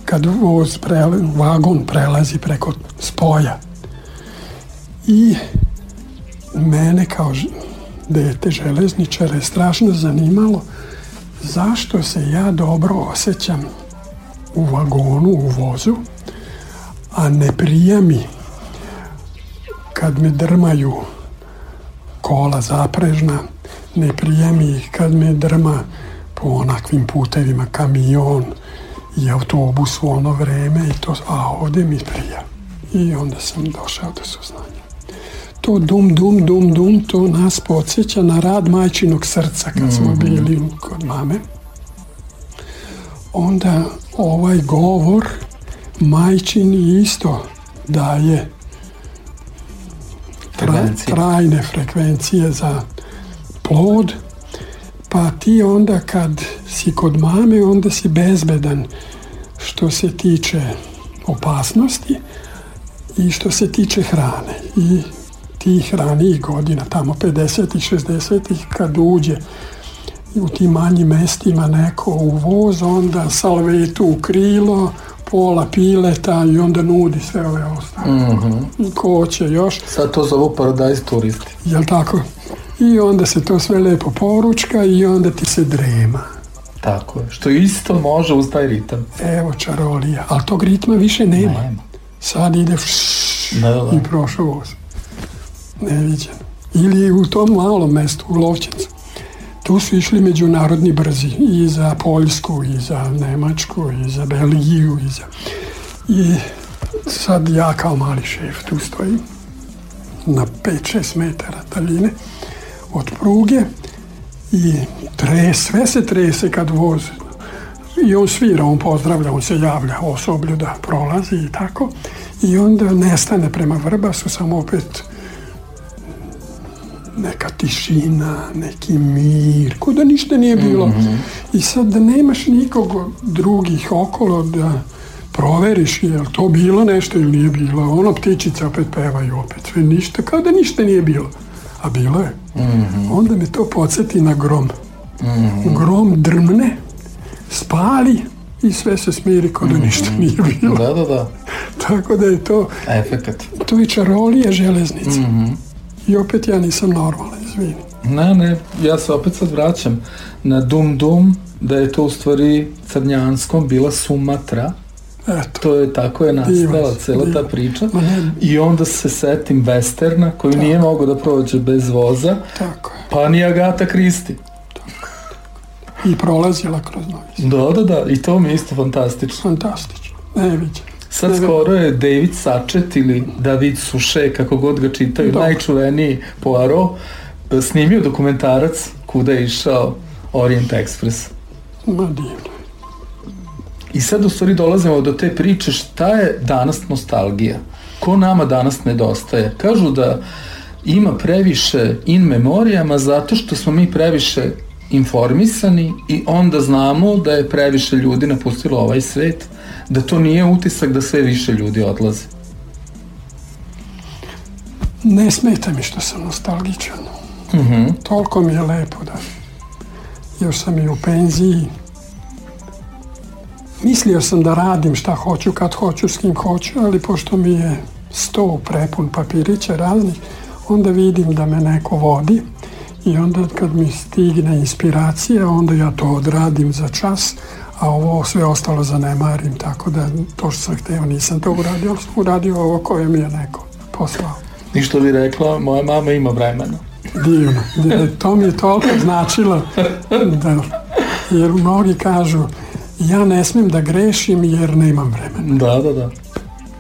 kad voz prela, vagon prelazi preko spoja. I mene kao dete železničara je strašno zanimalo zašto se ja dobro osjećam u vagonu, u vozu, a ne prija mi kad me drmaju kola zaprežna, ne prijemi ih kad me drma po onakvim putevima kamion i autobus u ono vreme i to, a ovde mi prija. I onda sam došao do saznanja. To dum, dum, dum, dum, to nas podsjeća na rad majčinog srca kad smo mhm. bili kod mame. Onda ovaj govor majčini isto daje frekvencije. trajne frekvencije za plod, pa ti onda kad si kod mame, onda si bezbedan što se tiče opasnosti i što se tiče hrane. I tih ranijih godina, tamo 50-ih, 60-ih, kad uđe u tim manjim mestima neko u voz, onda salvetu u krilo, pola pileta i onda nudi sve ove ostale. Mm -hmm. Ko će još? Sad to zovu paradajz turisti. Jel tako? I onda se to sve lepo poručka i onda ti se drema. Tako je, što isto može uz taj ritam. Evo čarolija, ali tog ritma više nema. nema. Sad ide šš, da, da, da. i prošao voz. Neviđeno. Ili u tom malom mestu, u Lovćencu. Tu su išli međunarodni brzi i za Poljsku, i za Nemačku, i za Belgiju, i za... I sad ja kao mali šef tu stojim na 5-6 metara daljine od pruge i tre, sve se trese kad voz i on svira, on pozdravlja, on se javlja osoblju da prolazi i tako i onda nestane prema vrba su samo opet neka tišina, neki mir, ko da ništa nije bilo. Mm -hmm. I sad da nemaš nikog drugih okolo da proveriš je li to bilo nešto ili nije bilo. Ono ptičice opet pevaju, opet sve ništa, kao da ništa nije bilo. A bilo je. Mm -hmm. Onda me to podsjeti na grom. Mm -hmm. Grom drmne, spali i sve se smiri kao da mhm. ništa nije bilo. Da, da, da. <laughs> Tako da je to... Efekat. To je čarolija železnica. Mhm i opet ja nisam normalan, izvini. Ne, ne, ja se opet sad vraćam na Dum Dum, da je to u stvari crnjanskom bila Sumatra, Eto. To je tako je nastala divas, cela ta priča. Ne, I onda se setim westerna koji tako. nije mogao da prođe bez voza. Tako je. Pa ni Agata Kristi. I prolazila kroz novice. Da, da, da. I to mi je isto fantastično. Fantastično. Neviđeno. Sad skoro je David Sačet ili David Suše, kako god ga čitaju, Dok. najčuveniji Poirot, e, snimio dokumentarac kuda je išao Orient Express. Ma divno. I sad u stvari dolazimo do te priče šta je danas nostalgija. Ko nama danas nedostaje? Kažu da ima previše in memorijama zato što smo mi previše informisani i onda znamo da je previše ljudi napustilo ovaj svet da to nije utisak da sve više ljudi odlaze? Ne smeta mi što sam nostalgičan. Mm -hmm. Toliko mi je lepo da još sam i u penziji. Mislio sam da radim šta hoću, kad hoću, s kim hoću, ali pošto mi je sto prepun papirića raznih, onda vidim da me neko vodi i onda kad mi stigne inspiracija, onda ja to odradim za čas, a ovo sve ostalo zanemarim, tako da to što sam hteo nisam to uradio, ali uradio ovo koje mi je neko poslao. Ništa bi rekla, moja mama ima vremena. Divno, e, To mi je toliko značilo, da, jer mnogi kažu, ja ne smem da grešim jer nemam vremena. Da, da, da.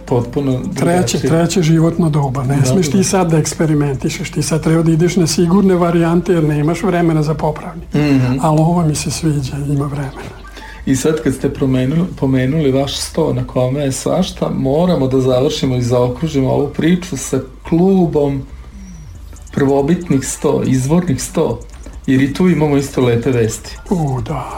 Potpuno treće, treće životno doba. Ne da, smiješ da. ti sad da eksperimentišeš, ti sad treba da ideš na sigurne varijante jer nemaš vremena za popravni. Mm -hmm. Ali ovo mi se sviđa, ima vremena. I sad kad ste promenuli, pomenuli vaš sto na kome je svašta, moramo da završimo i zaokružimo ovu priču sa klubom prvobitnih sto, izvornih sto, jer i tu imamo isto lepe vesti. U, da,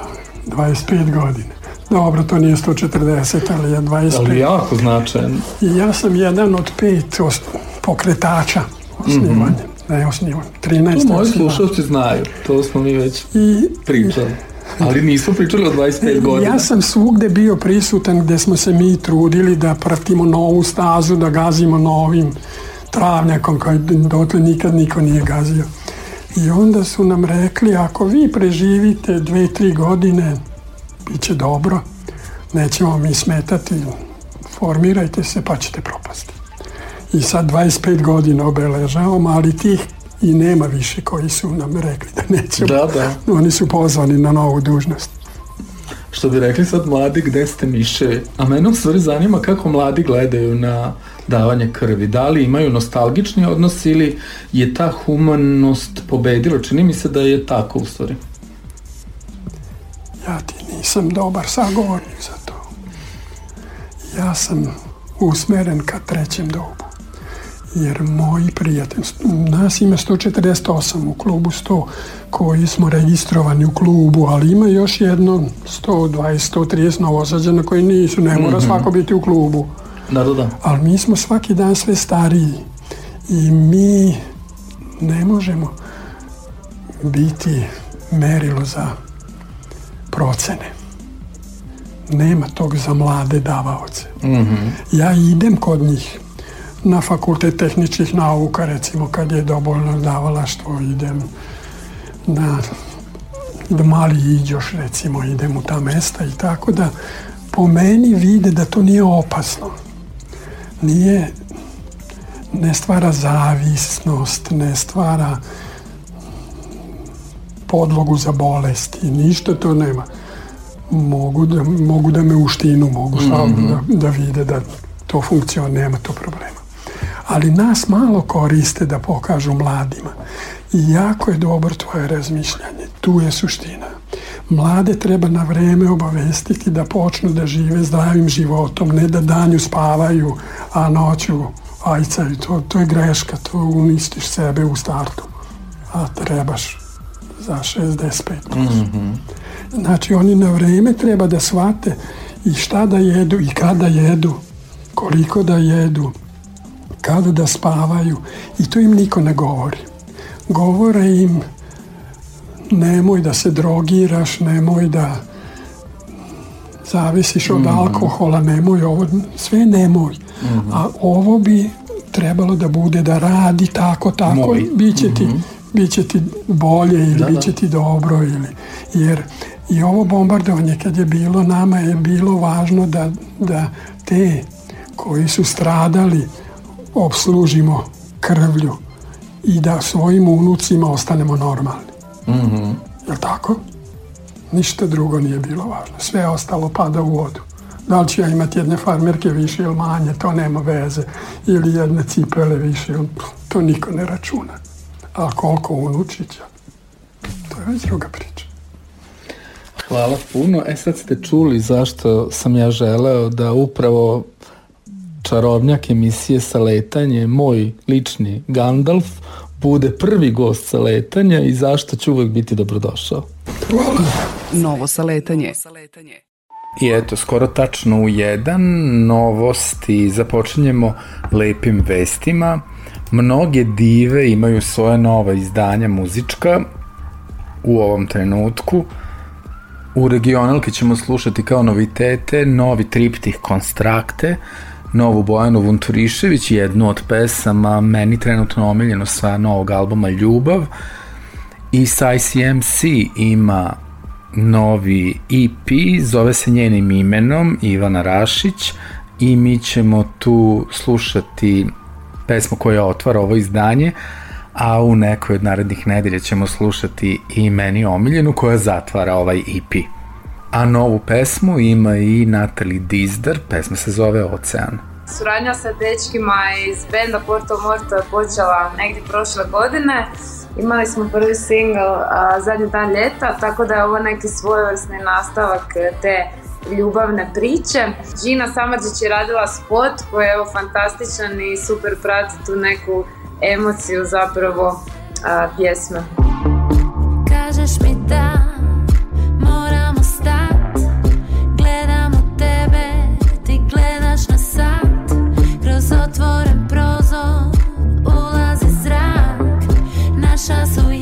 25 godina. Dobro, to nije 140, ali je 25. Ali jako značajan. I ja sam jedan od pet pokretača osnivanja. Mm -hmm. Ne, osnivanja. 13 To moji slušalci znaju, to smo mi već I, pričali. I, Ali nismo pričali o 25 godina. Ja sam svugde bio prisutan gde smo se mi trudili da pratimo novu stazu, da gazimo novim travnjakom koji dotle nikad niko nije gazio. I onda su nam rekli, ako vi preživite dve, tri godine, bit će dobro, nećemo mi smetati, formirajte se pa ćete propasti. I sad 25 godina obeležavamo, ali tih i nema više koji su nam rekli da nećemo. Da, da. Oni su pozvani na novu dužnost. Što bi rekli sad mladi, gde ste miše? A mene u stvari zanima kako mladi gledaju na davanje krvi. Da li imaju nostalgični odnos ili je ta humanost pobedila? Čini mi se da je tako u stvari. Ja ti nisam dobar sagovornik za to. Ja sam usmeren ka trećem dobu jer moji prijatelji, nas ima 148 u klubu 100 koji smo registrovani u klubu, ali ima još jedno 120, 130 novosađena koji nisu, ne mora mm -hmm. svako biti u klubu. Da, da, da. Ali mi smo svaki dan sve stariji i mi ne možemo biti merilo za procene nema tog za mlade davaoce. Mm -hmm. Ja idem kod njih, na fakultet tehničkih nauka, recimo kad je dovoljno davala što idem na da mali iđoš recimo idem u ta mesta i tako da po meni vide da to nije opasno. Nije, ne stvara zavisnost, ne stvara podlogu za bolest i ništa to nema. Mogu da, mogu da me uštinu, mogu mm -hmm. da, da vide da to funkcion, nema to problema ali nas malo koriste da pokažu mladima. I jako je dobro tvoje razmišljanje, tu je suština. Mlade treba na vreme obavestiti da počnu da žive zdravim životom, ne da danju spavaju, a noću ajcaju. To, to je greška, to uništiš sebe u startu. A trebaš za 65 plus. Mm -hmm. Znači oni na vreme treba da shvate i šta da jedu i kada jedu, koliko da jedu, kada da spavaju i to im niko ne govori. Govore im nemoj da se drogiraš, nemoj da zavisiš od mm -hmm. alkohola, nemoj ovo, sve nemoj. Mm -hmm. A ovo bi trebalo da bude da radi tako, tako Moj. bit će, ti, mm -hmm. bit će ti bolje ili da, bit da. će da. ti dobro ili, jer i ovo bombardovanje kad je bilo nama je bilo važno da, da te koji su stradali obslužimo krvlju i da svojim unucima ostanemo normalni. Mm -hmm. Jel tako? Ništa drugo nije bilo važno. Sve ostalo pada u vodu. Da li ću ja imati jedne farmerke više ili manje, to nema veze. Ili jedne cipele više, to niko ne računa. A koliko unučića, to je već druga priča. Hvala puno. E sad ste čuli zašto sam ja želeo da upravo čarobnjak emisije sa letanje, moj lični Gandalf, bude prvi gost sa letanja i zašto će uvek biti dobrodošao. Novo sa letanje. I eto, skoro tačno u jedan novosti započinjemo lepim vestima. Mnoge dive imaju svoje nova izdanja muzička u ovom trenutku. U regionalki ćemo slušati kao novitete novi triptih konstrakte, novu Bojanu Vunturišević, jednu od pesama meni trenutno omiljeno sa novog albuma Ljubav. I sa ICMC ima novi EP, zove se njenim imenom Ivana Rašić i mi ćemo tu slušati pesmu koja otvara ovo izdanje, a u nekoj od narednih nedelja ćemo slušati i meni omiljenu koja zatvara ovaj EP. A novu pesmu ima i Natalie Dizdar, pesma se zove Ocean. Suradnja sa dečkima iz benda Porto Morto je počela negdje prošle godine. Imali smo prvi singl a, zadnji dan ljeta, tako da je ovo neki svojevrsni nastavak te ljubavne priče. Gina Samadžić je radila spot koji je evo fantastičan i super prati tu neku emociju zapravo a, pjesme. Kažeš mi da otvoren prozor, ulazi zrak, naša su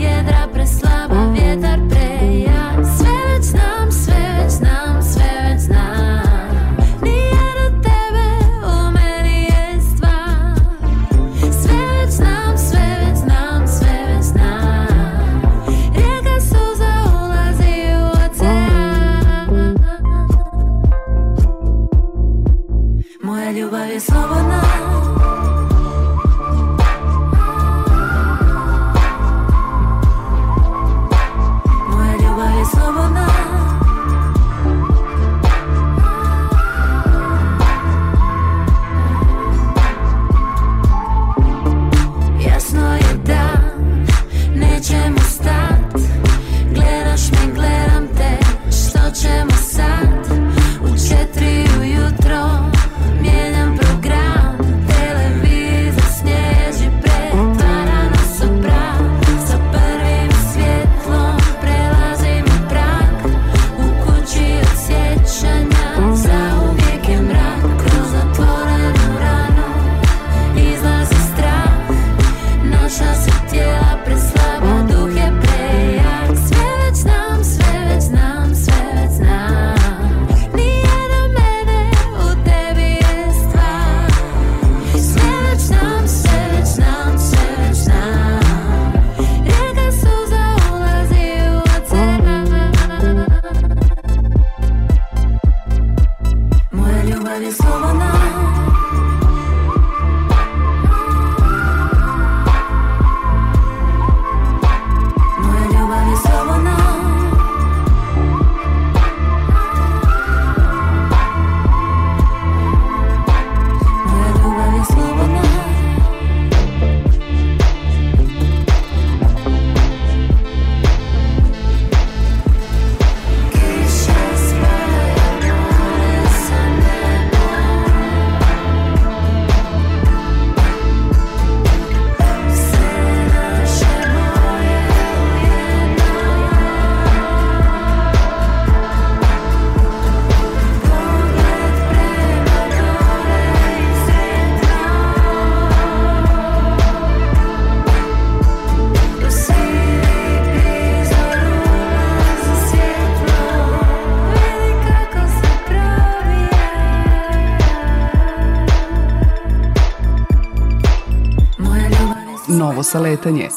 za letanje.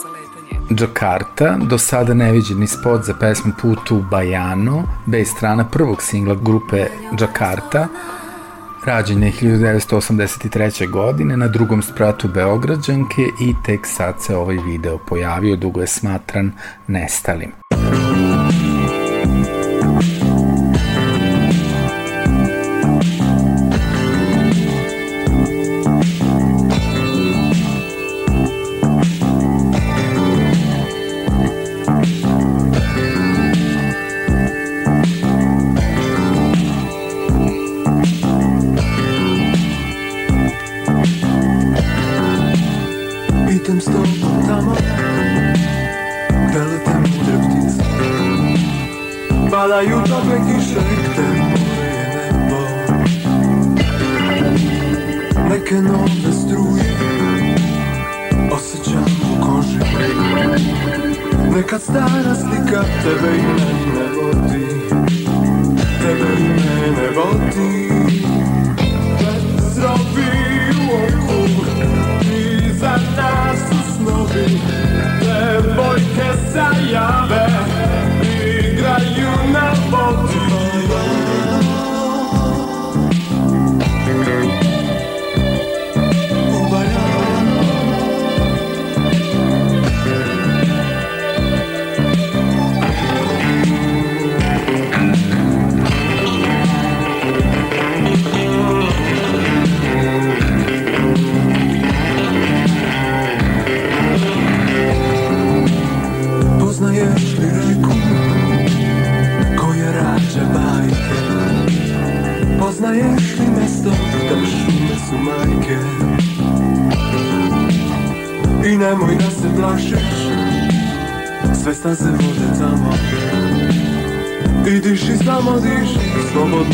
Jakarta, do sada neviđeni spot za pesmu Putu Bajano, bej strana prvog singla grupe Jakarta, rađen je 1983. godine na drugom spratu Beograđanke i tek sad se ovaj video pojavio, dugo je smatran nestalim. Muzika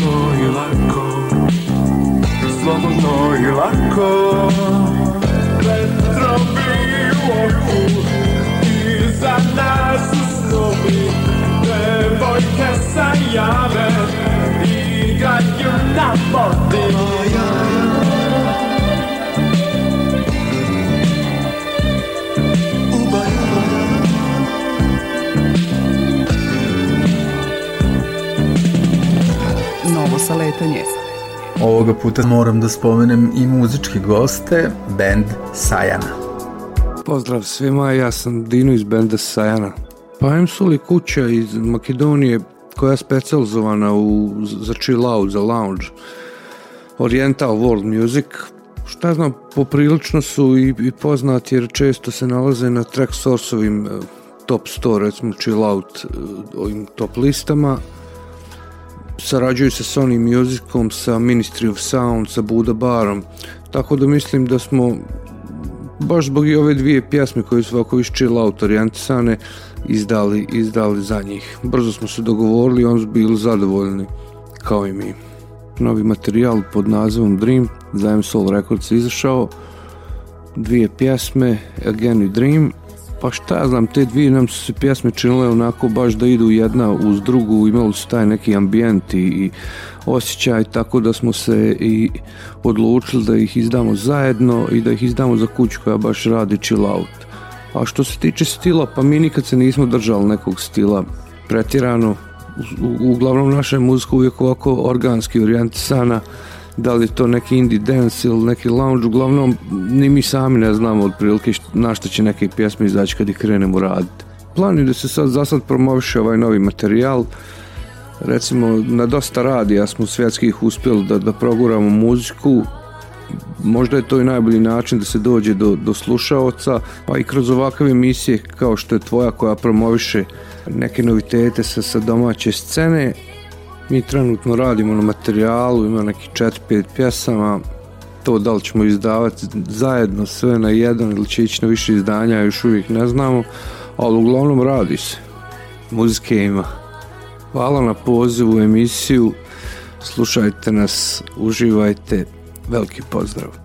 slobodno i lako Slobodno i lako Vetrom i oku Iza nas u snovi Devojke sa jave Igraju na boku sa letanje. Ovoga puta moram da spomenem i muzički goste, band Sajana. Pozdrav svima, ja sam Dino iz benda Sajana. Pa Emsuli kuća iz Makedonije koja je specializovana u, za chill out, za lounge, oriental world music, šta znam, poprilično su i, i poznati jer često se nalaze na track source eh, top 100, recimo chill out eh, ovim top listama, sarađuju sa Sony Musicom, sa Ministry of Sound, sa Buda Barom, tako da mislim da smo baš zbog i ove dvije pjesme koje su ovako više chill out orijentisane izdali, izdali za njih. Brzo smo se dogovorili i on su bili zadovoljni kao i mi. Novi materijal pod nazivom Dream, Zajem Soul Records izašao, dvije pjesme, Again i Dream, Pa šta ja znam, te dvije nam su se pjesme činile onako baš da idu jedna uz drugu, imali su taj neki ambijent i, i osjećaj, tako da smo se i odlučili da ih izdamo zajedno i da ih izdamo za kuću koja baš radi chill out. A što se tiče stila, pa mi nikad se nismo držali nekog stila pretirano, U, uglavnom naša je muzika uvijek ovako organski orijentisana, da li je to neki indie dance ili neki lounge, uglavnom ni mi sami ne znamo otprilike na što će neke pjesme izaći kad ih krenemo raditi. Plan je da se sad za sad promoviše ovaj novi materijal, recimo na dosta radija smo svjetskih uspjeli da, da proguramo muziku, možda je to i najbolji način da se dođe do, do slušaoca, pa i kroz ovakve emisije kao što je tvoja koja promoviše neke novitete sa, sa domaće scene, Mi trenutno radimo na materijalu, ima neki 4-5 pjesama, to da li ćemo izdavati zajedno sve na jedan ili će ići na više izdanja, još uvijek ne znamo, ali uglavnom radi se. Muzike ima. Hvala na pozivu u emisiju, slušajte nas, uživajte, veliki pozdrav.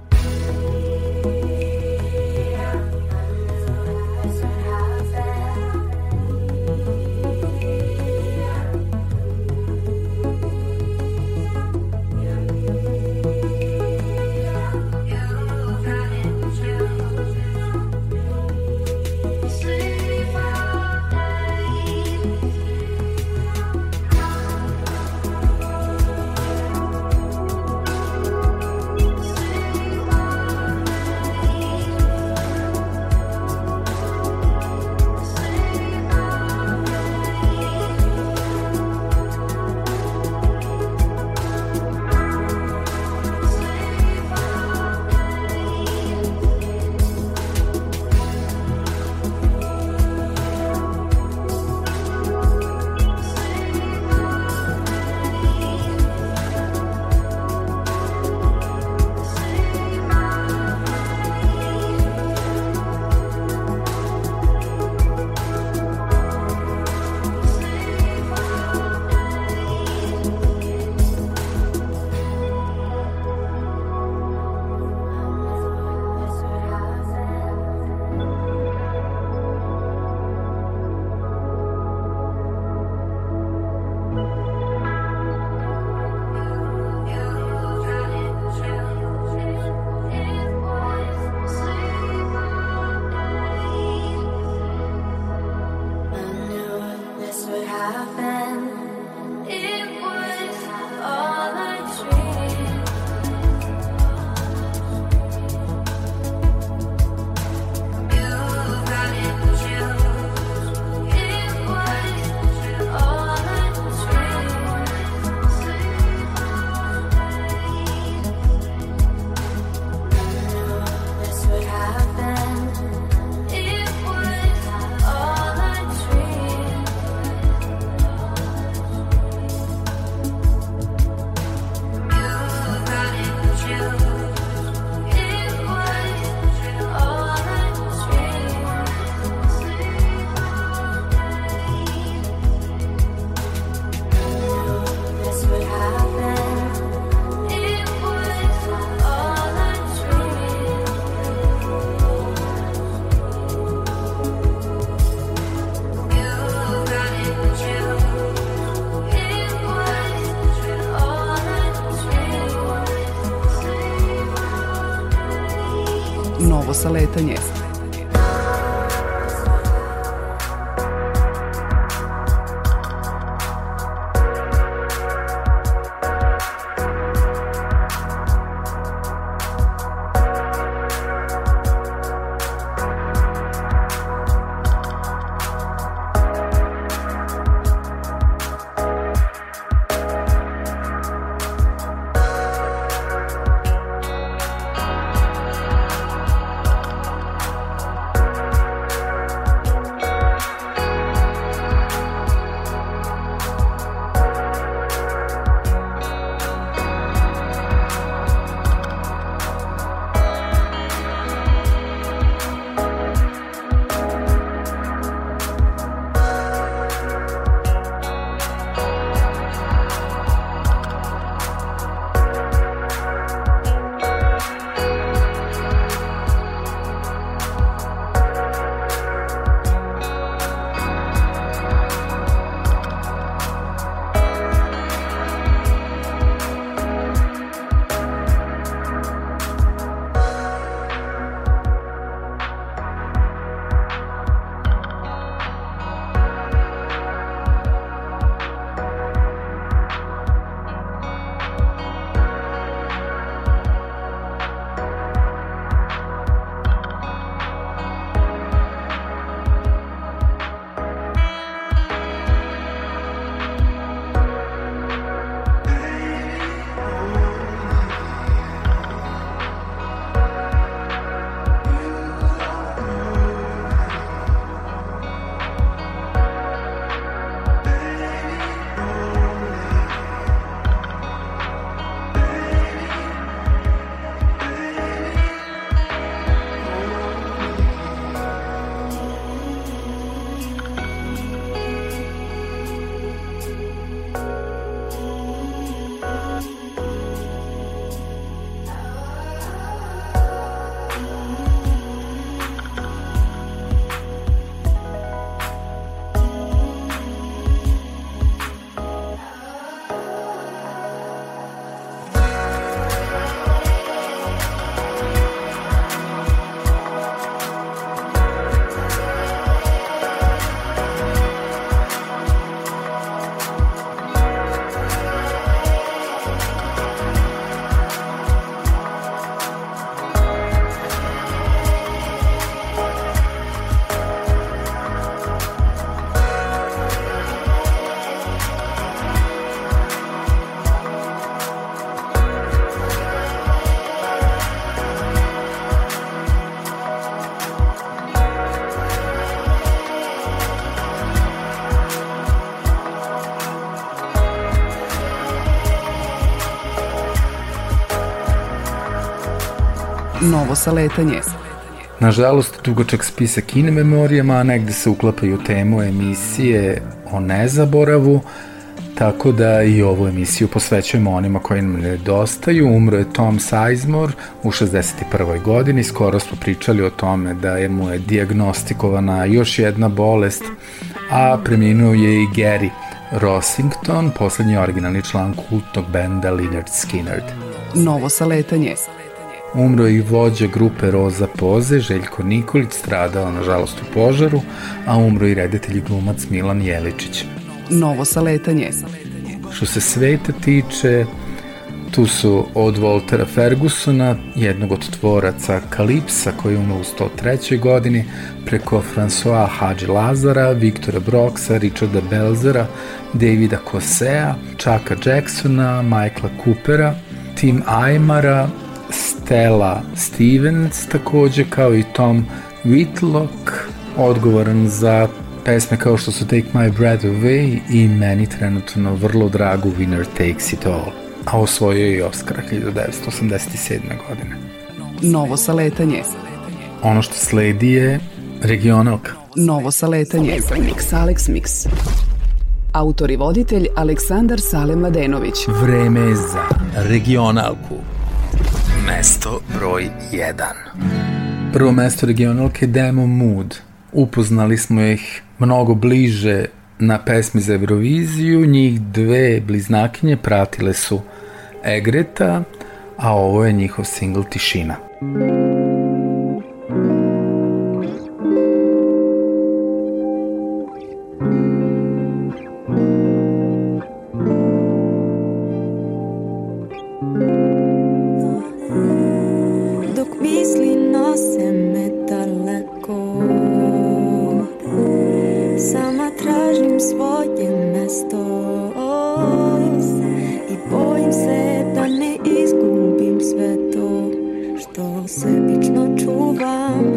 novo saletanje. Nažalost, dugačak spisak in memorijama negde se uklapaju temu emisije o nezaboravu, tako da i ovu emisiju posvećujemo onima koji nam nedostaju. Umro je Tom Sizemore u 61. godini, skoro smo pričali o tome da je mu je diagnostikovana još jedna bolest, a preminuo je i Gary Rossington, poslednji originalni član kultnog benda Leonard Skinner. Novo saletanje. Umro i vođa grupe Roza Poze, Željko Nikolić, stradao nažalost u požaru, a umro i reditelj glumac Milan Jeličić. Novo saletanje. Što se sveta tiče, tu su od Voltera Fergusona, jednog od tvoraca Kalipsa koji je umro u 103. godini, preko François Hadži Lazara, Viktora Broxa, Richarda Belzera, Davida Kosea, Chucka Jacksona, Michaela Coopera, Tim Aymara, Stella Stevens takođe kao i Tom Whitlock odgovoran za pesme kao što su Take My Breath Away i meni trenutno vrlo dragu Winner Takes It All a osvojio je i Oscara 1987. godine. Novo saletanje. Ono što sledi je regionalka. Novo saletanje. Mix Alex Mix. Autor i voditelj Aleksandar Sale Mladenović. Vreme za regionalku mesto broj 1. Prvo mesto regionalke Demo Mood. Upoznali smo ih mnogo bliže na pesmi za Euroviziju. Njih dve bliznakinje pratile su Egreta, a ovo je njihov singl Tišina. Tišina. to sebiczno czuwam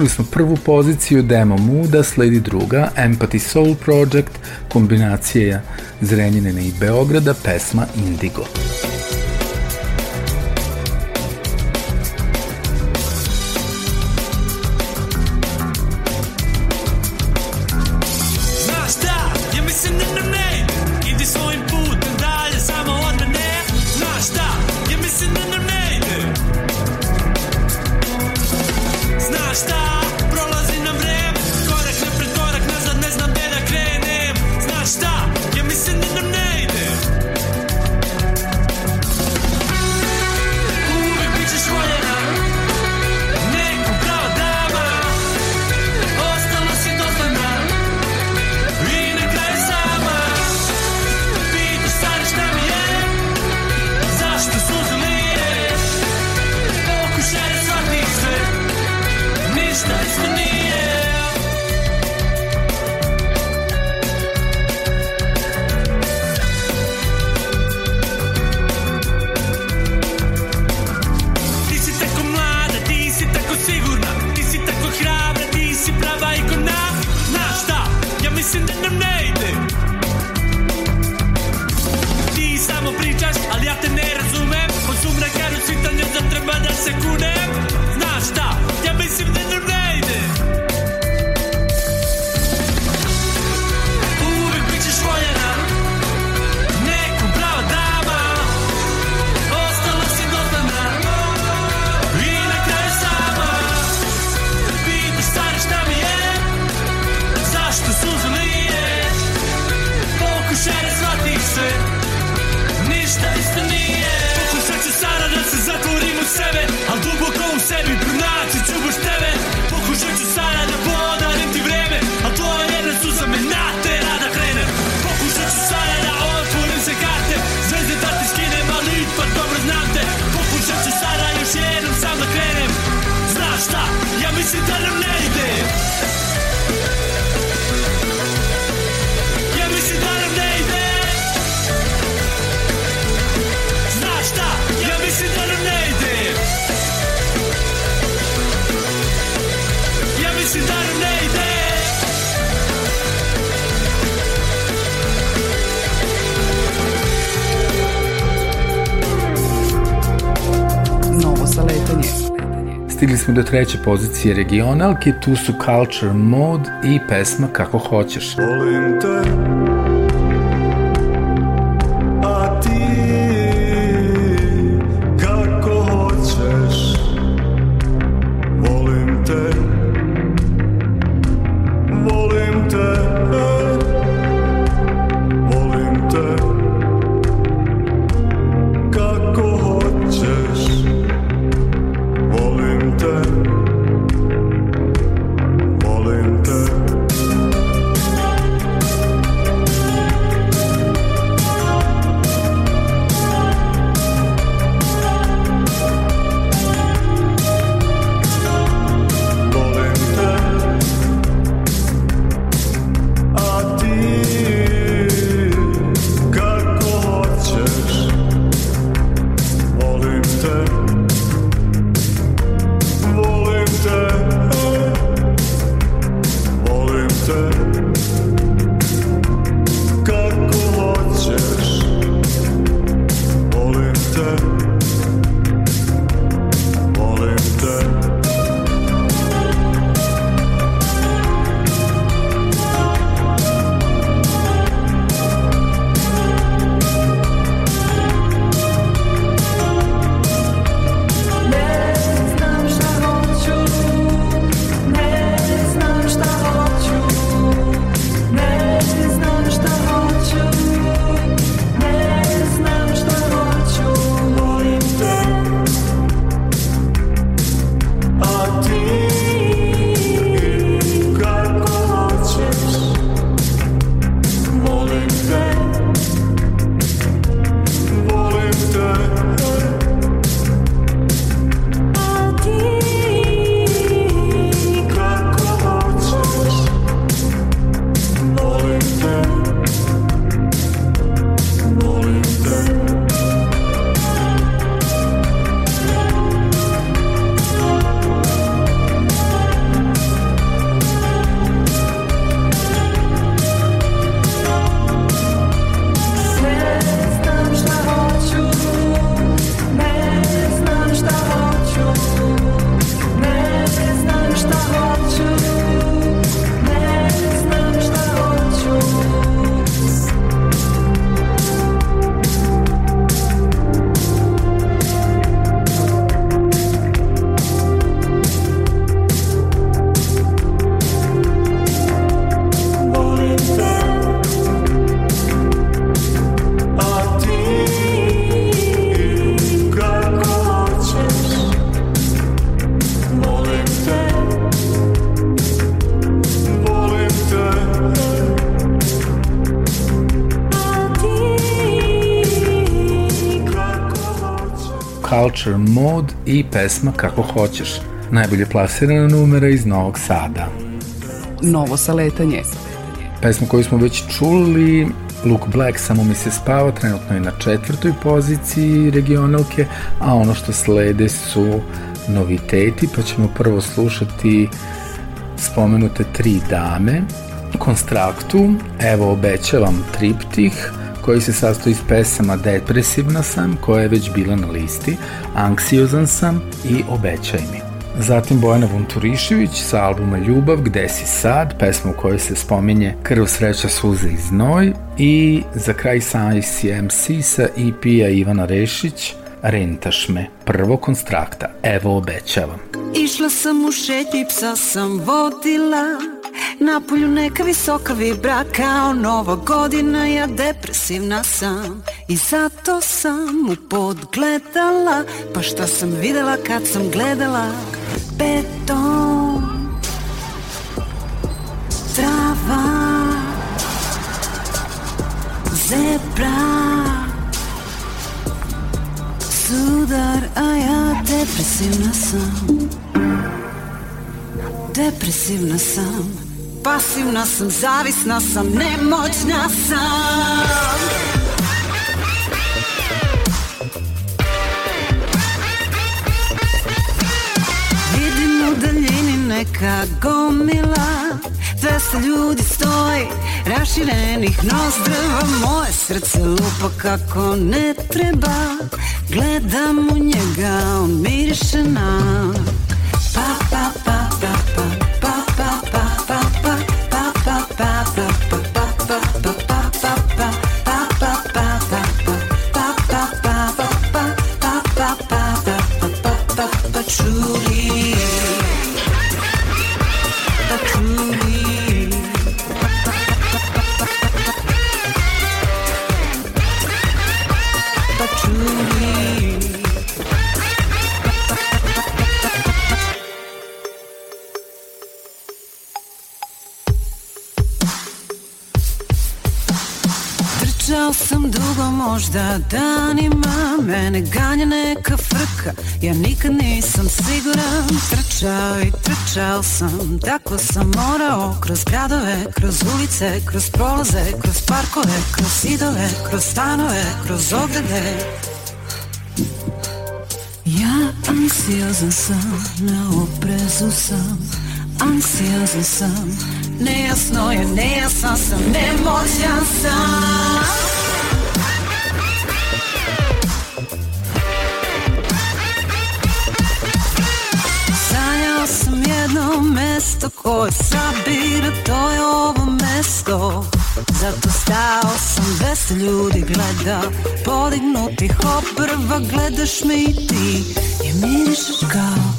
Slušali smo prvu poziciju demo Muda, sledi druga, Empathy Soul Project, kombinacija Zrenjanina i Beograda, pesma Indigo. Indigo. do treće pozicije regionalke, tu su Culture Mode i pesma Kako hoćeš. Volim te, Culture, mod i pesma Kako hoćeš. Najbolje plasirana numera iz Novog Sada. Novo saletanje. Pesma koju smo već čuli, Luke Black samo mi se spava, trenutno je na četvrtoj poziciji regionalke, a ono što slede su noviteti, pa ćemo prvo slušati spomenute tri dame, konstraktu, evo obećavam triptih, koji se sastoji iz pesama Depresivna sam, koja je već bila na listi, Anksiozan sam i Obećaj mi. Zatim Bojana Vunturišević sa albuma Ljubav, Gde si sad, pesma u kojoj se spominje Krv, sreća, suze i znoj i za kraj sa ICMC e sa EP-a Ivana Rešić Rentaš me, prvo konstrakta, evo obećavam. Išla sam u šetnji, psa sam vodila, Napolju neka visoka vibra kao nova godina Ja depresivna sam i zato sam mu podgledala Pa šta sam videla kad sam gledala Beton Trava Zebra Sudar, a ja depresivna sam Depresivna sam Pasivna sam, zavisna sam, nemoćna sam Vidim u daljini neka gomila 200 ljudi stoji Raširenih nozdrava Moje srce lupa kako ne treba Gledam u njega, on miriše nas Na danima mene ganja neka frka Ja nikad nisam siguran Trčao i trčao sam Tako sam morao Kroz gradove, kroz ulice Kroz prolaze, kroz parkove Kroz zidove, kroz stanove Kroz ograde Ja anksiozan sam Na oprezu sam Anksiozan sam Nejasno je, nejasan sam Nemoćan sam sam jedno mesto koje sabira, to je ovo mesto Zato stao sam bez ljudi gleda Podignuti obrva, gledaš me i ti I mirišeš kao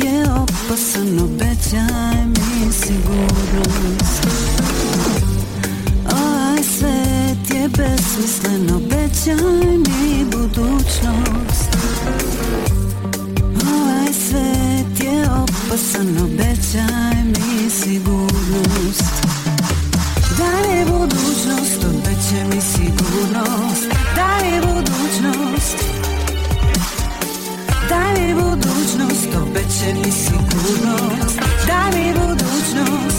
tijelo, pa sen obećaj mi sigurnost Ovaj svet je mi budućnost svet je obećaj mi sigurnost Da je budućnost, obećaj mi će mi sigurno Daj mi budućnost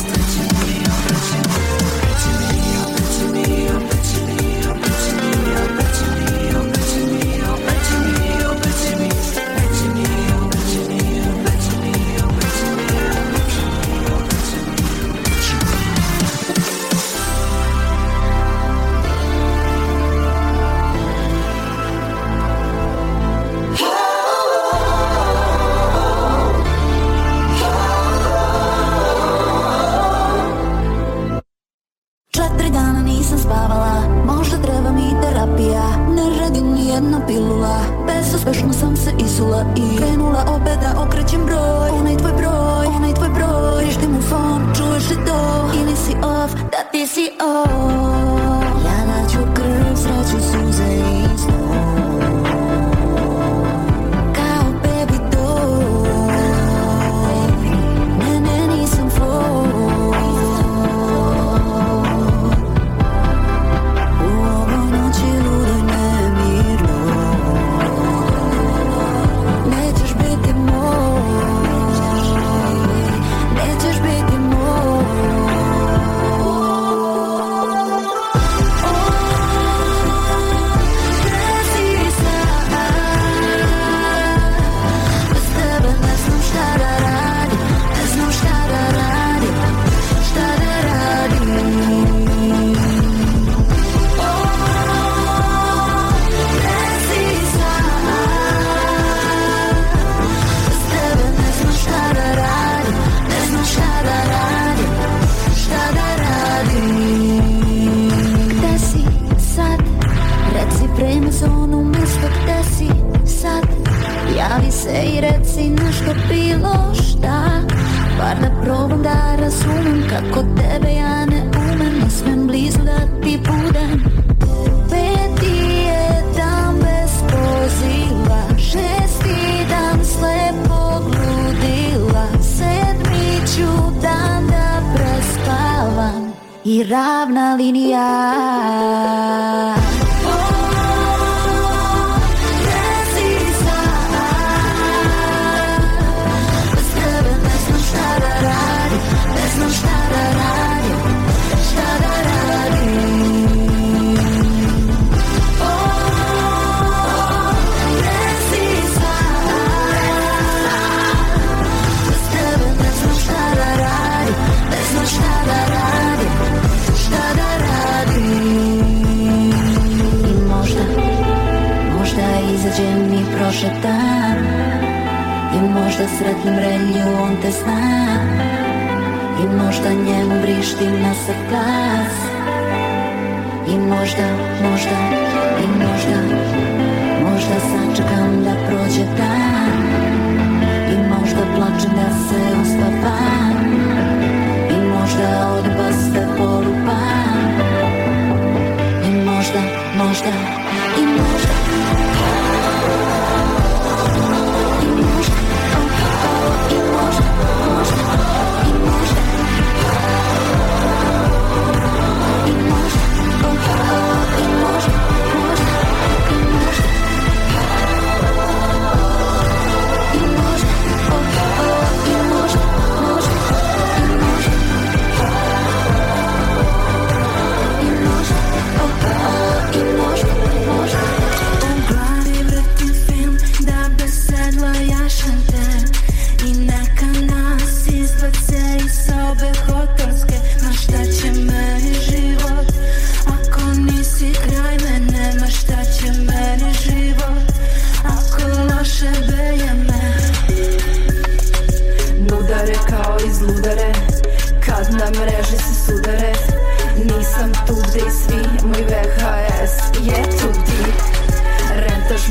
I možda njemu vrišti nasad glas I možda, možda, i možda Možda sačekam da prođe dan I možda plačem da se ospavam I možda od vas da polupam I možda, možda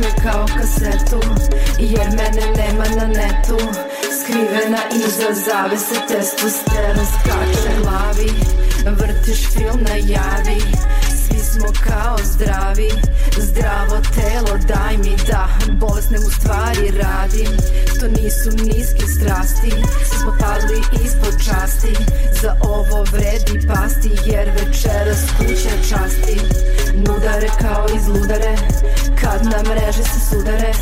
pesme kao kasetu Jer mene nema na netu Skrivena iza zavese Testosteron skače glavi Vrtiš film na javi Svi smo kao zdravi Zdravo telo daj mi da Bolesne u stvari radim To nisu niske strasti Svi smo padli ispod časti Za ovo vredi pasti Jer večeras kuća časti Nudare kao iz ludare Kad na mreži se sudare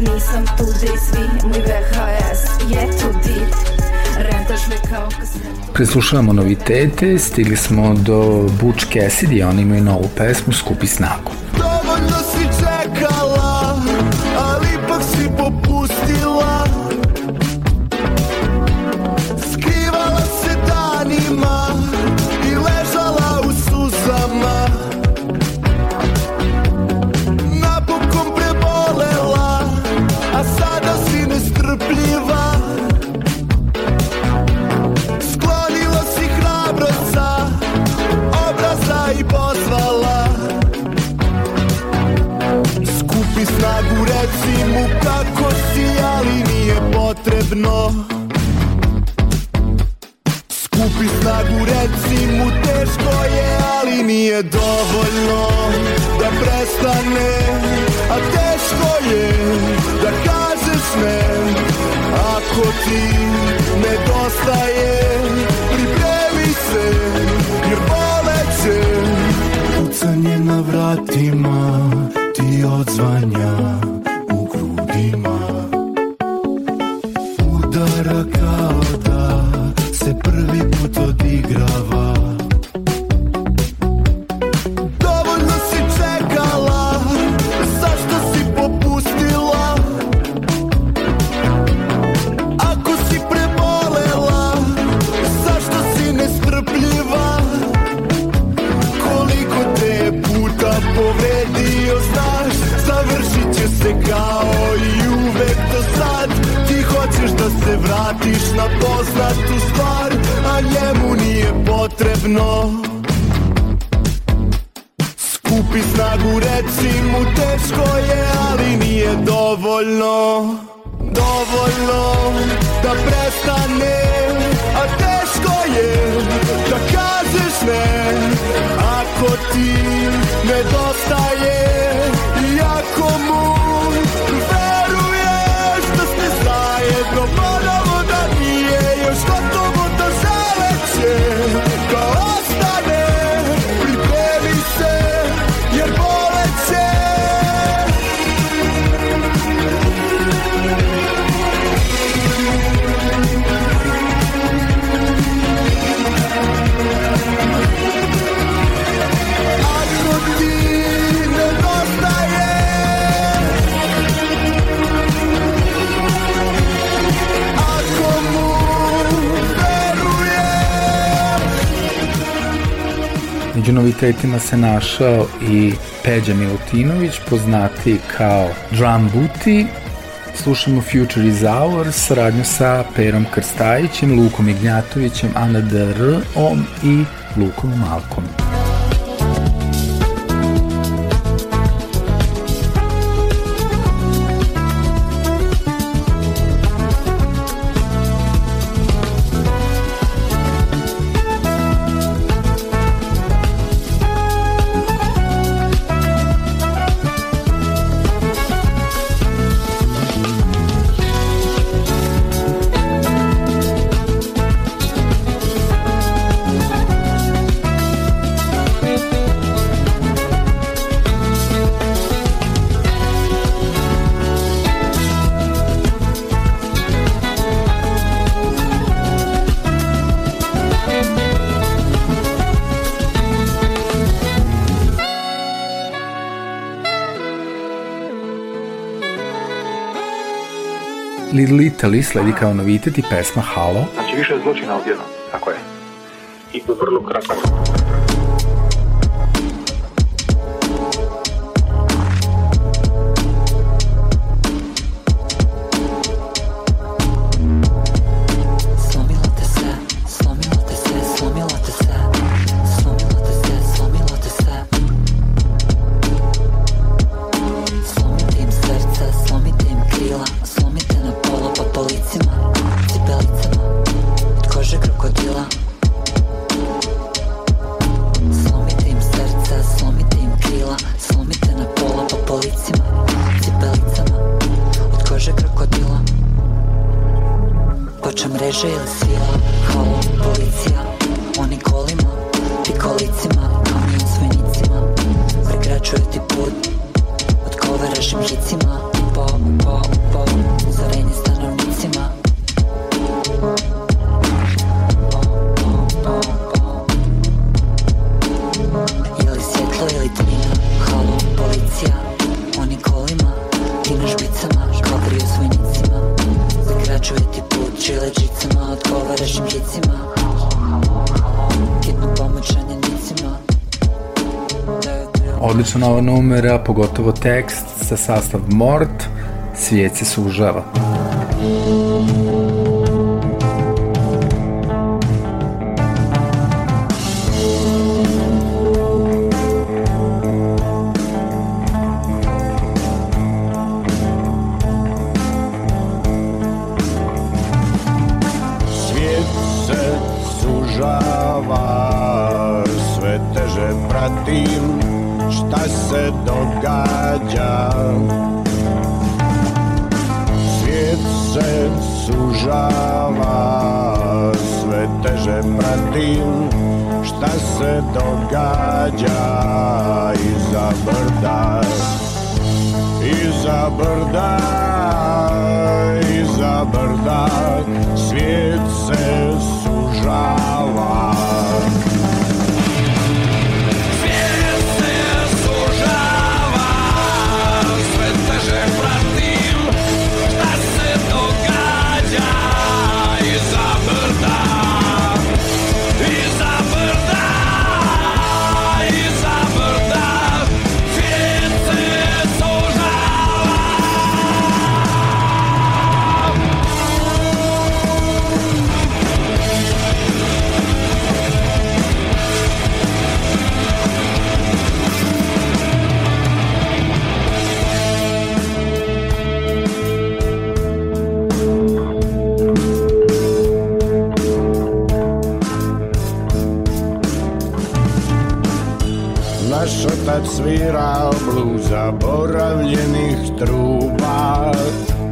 Nisam tu di svi Moj VHS je tu di Rentaš me kao kasetu Preslušavamo novitete Stigli smo do Butch Cassidy Oni imaju novu pesmu Skupi snagu dio znaš Završit će se kao i uvek do sad Ti hoćeš da se vratiš na poznatu stvar A njemu nije potrebno Skupi snagu, reci mu teško je Ali nije dovoljno Dovoljno da prestane A teško je da sve Ako ti nedostaje Među novitetima se našao i Peđa Milutinović, poznati kao Drum Booty, slušamo Future is Our, saradnju sa Perom Krstajićem, Lukom Ignjatovićem, Ana D.R.om i Lukom Malkom. sledi kao novitet i pesma Halo. Znači više je zločina odjedno, tako je. I to vrlo kratko. Čile džicama, odgovaraš im žicima Hitnu pomoć ranjenicima Odličan ova numera, pogotovo tekst sa sastav Mort, svijet se sužava. se to gađa iza brda Iza brda, iza brda Svijet se sužava svira blues zaboravljenih truba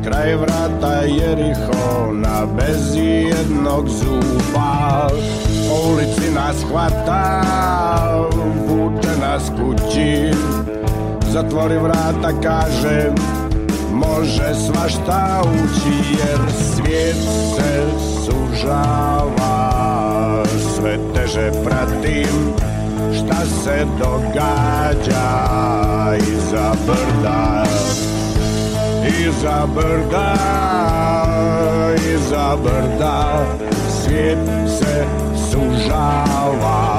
Kraj vrata Jerihona bez jednog zuba Po ulici nas hvata, vuče nas kući Zatvori vrata, kaže, može svašta ući Jer svijet se sužava, sve teže pratim šta se događa iza brda iza brda iza brda svijet se sužava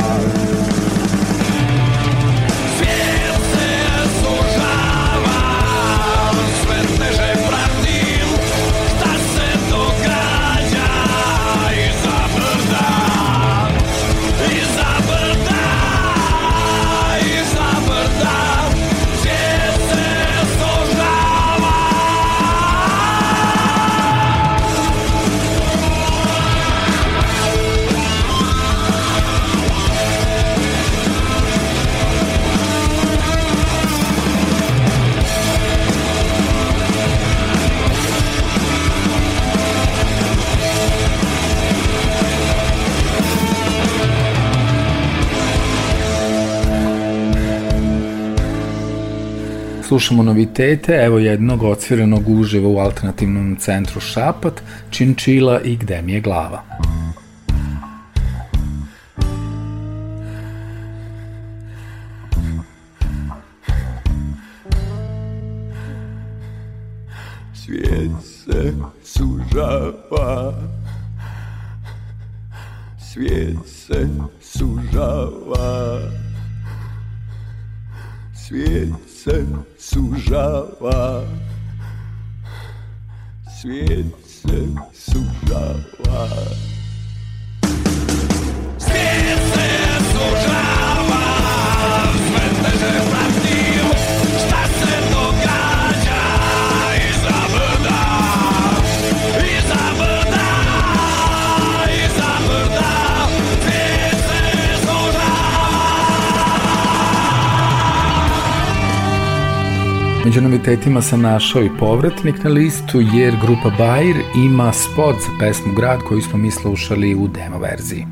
slušamo novitete, evo jednog ocvirenog uživa u alternativnom centru Šapat, Činčila i Gde mi je glava. Svijet se sužava Svijet se sužava Svijet se sužava Svijet se sužava Među novitetima sam našao i povratnik na listu jer grupa Bayer ima spot za pesmu Grad koju smo mi slušali u demo verziji.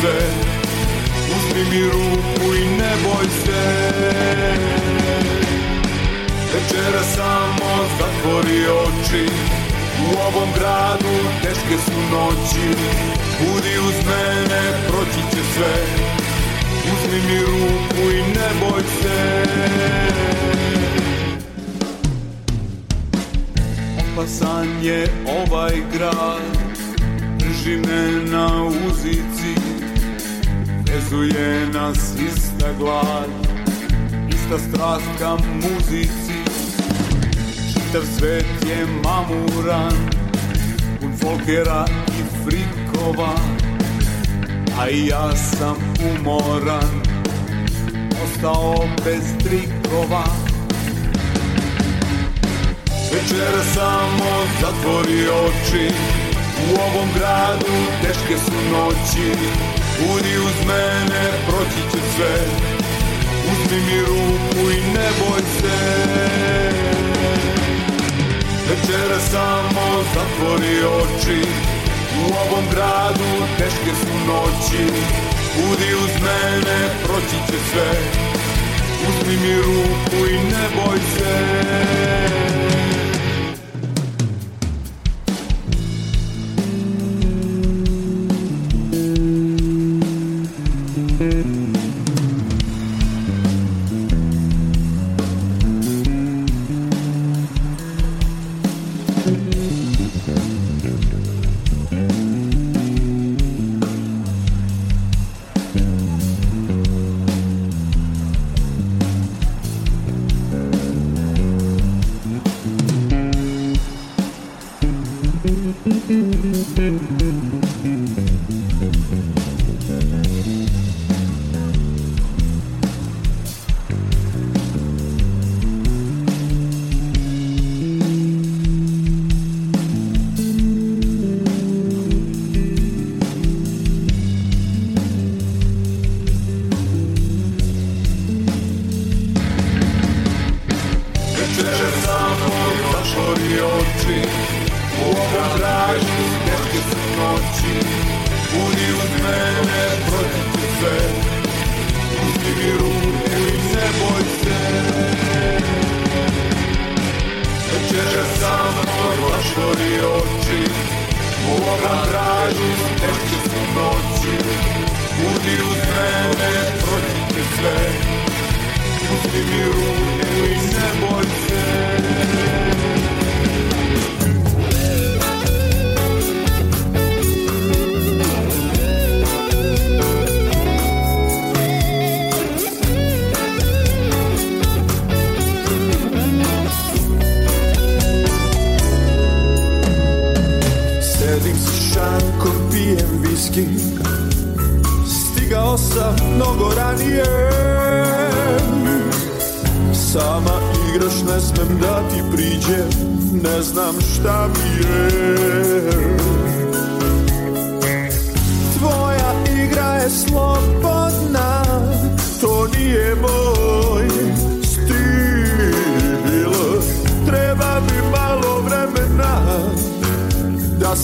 se Uzmi mi ruku i ne boj se Večera samo zatvori oči U ovom gradu teške su noći Budi uz mene, proći će sve Uzmi mi ruku i ne boj se Opasan je ovaj grad Drži me na uzici Povezuje nas ista glad Ista strast ka muzici Čitav svet je mamuran Pun folkera i frikova A i ja sam umoran Ostao bez trikova Večera samo zatvori oči U ovom gradu teške su noći Budi uz mene, proći će sve Uzmi mi ruku i ne boj se Večera samo zatvori oči U ovom gradu teške su noći Budi uz mene, proći će sve Uzmi mi ruku i ne boj se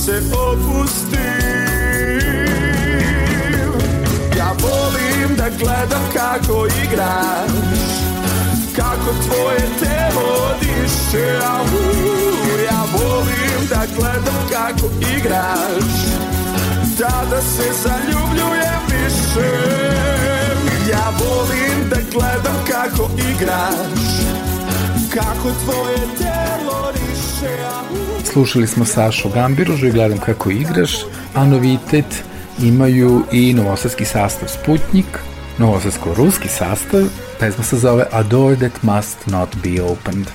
se opustim Ja volim da gledam kako igraš Kako tvoje telo diše Ja volim da gledam kako igraš Tada se zaljubljujem više Ja volim da gledam kako igraš Kako tvoje telo Slušali smo Sašu Gambiružu i gledam kako igraš, a novitet imaju i novosadski sastav Sputnik, novosadsko-ruski sastav, pesma se zove A Door That Must Not Be Opened.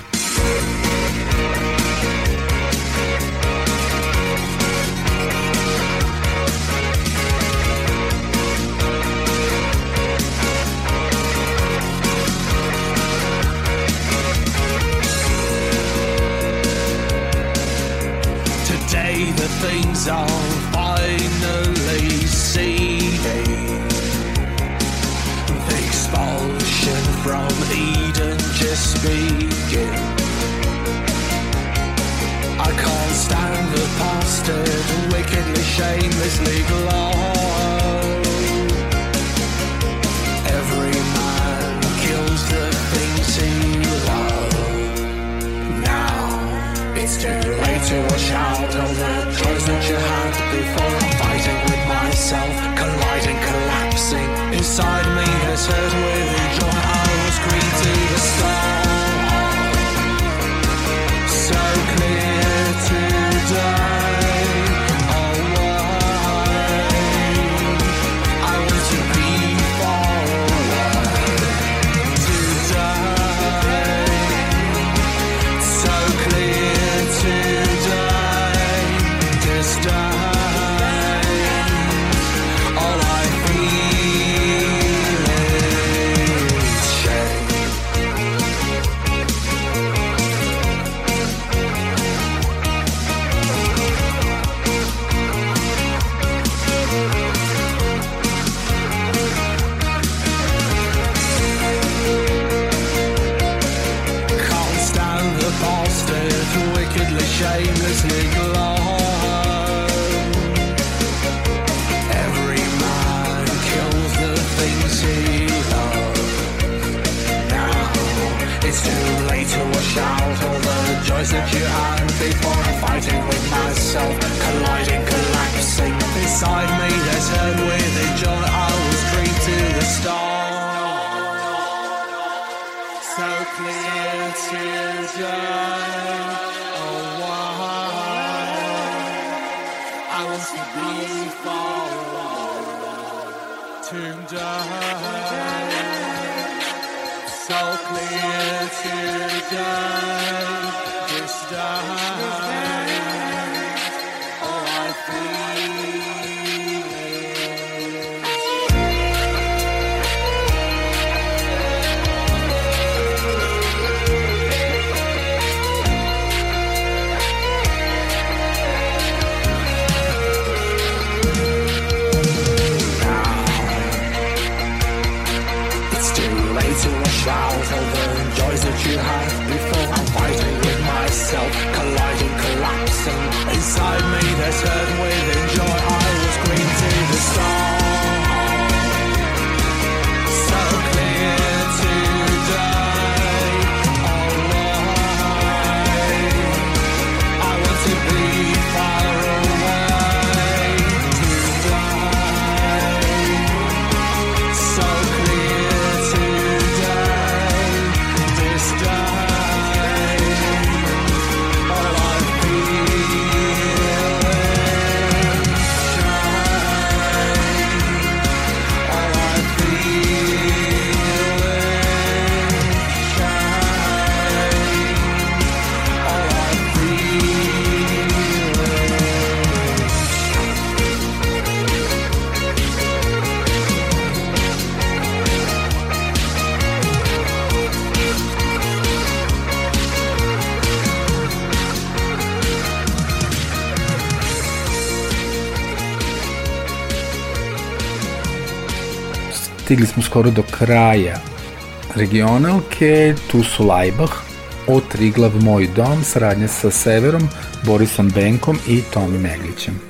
stigli smo skoro do kraja regionalke, tu su Lajbah, O Triglav, Moj dom, saradnja sa Severom, Borisom Benkom i Tomi Meglićem.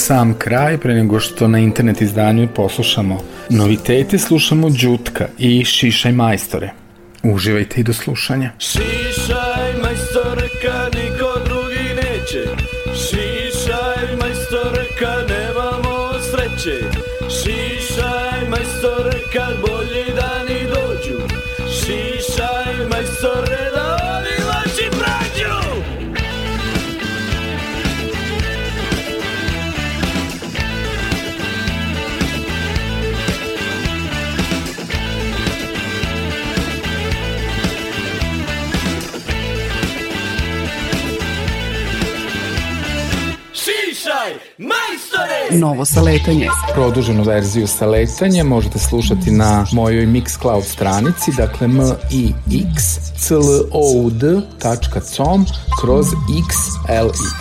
sam kraj, pre nego što na internet izdanju poslušamo novitete, slušamo Đutka i Šišaj majstore. Uživajte i do slušanja. Šišaj! novo saletanje. Produženu verziju saletanja možete slušati na mojoj Mixcloud stranici, dakle m i x c l o u d.com kroz xlx.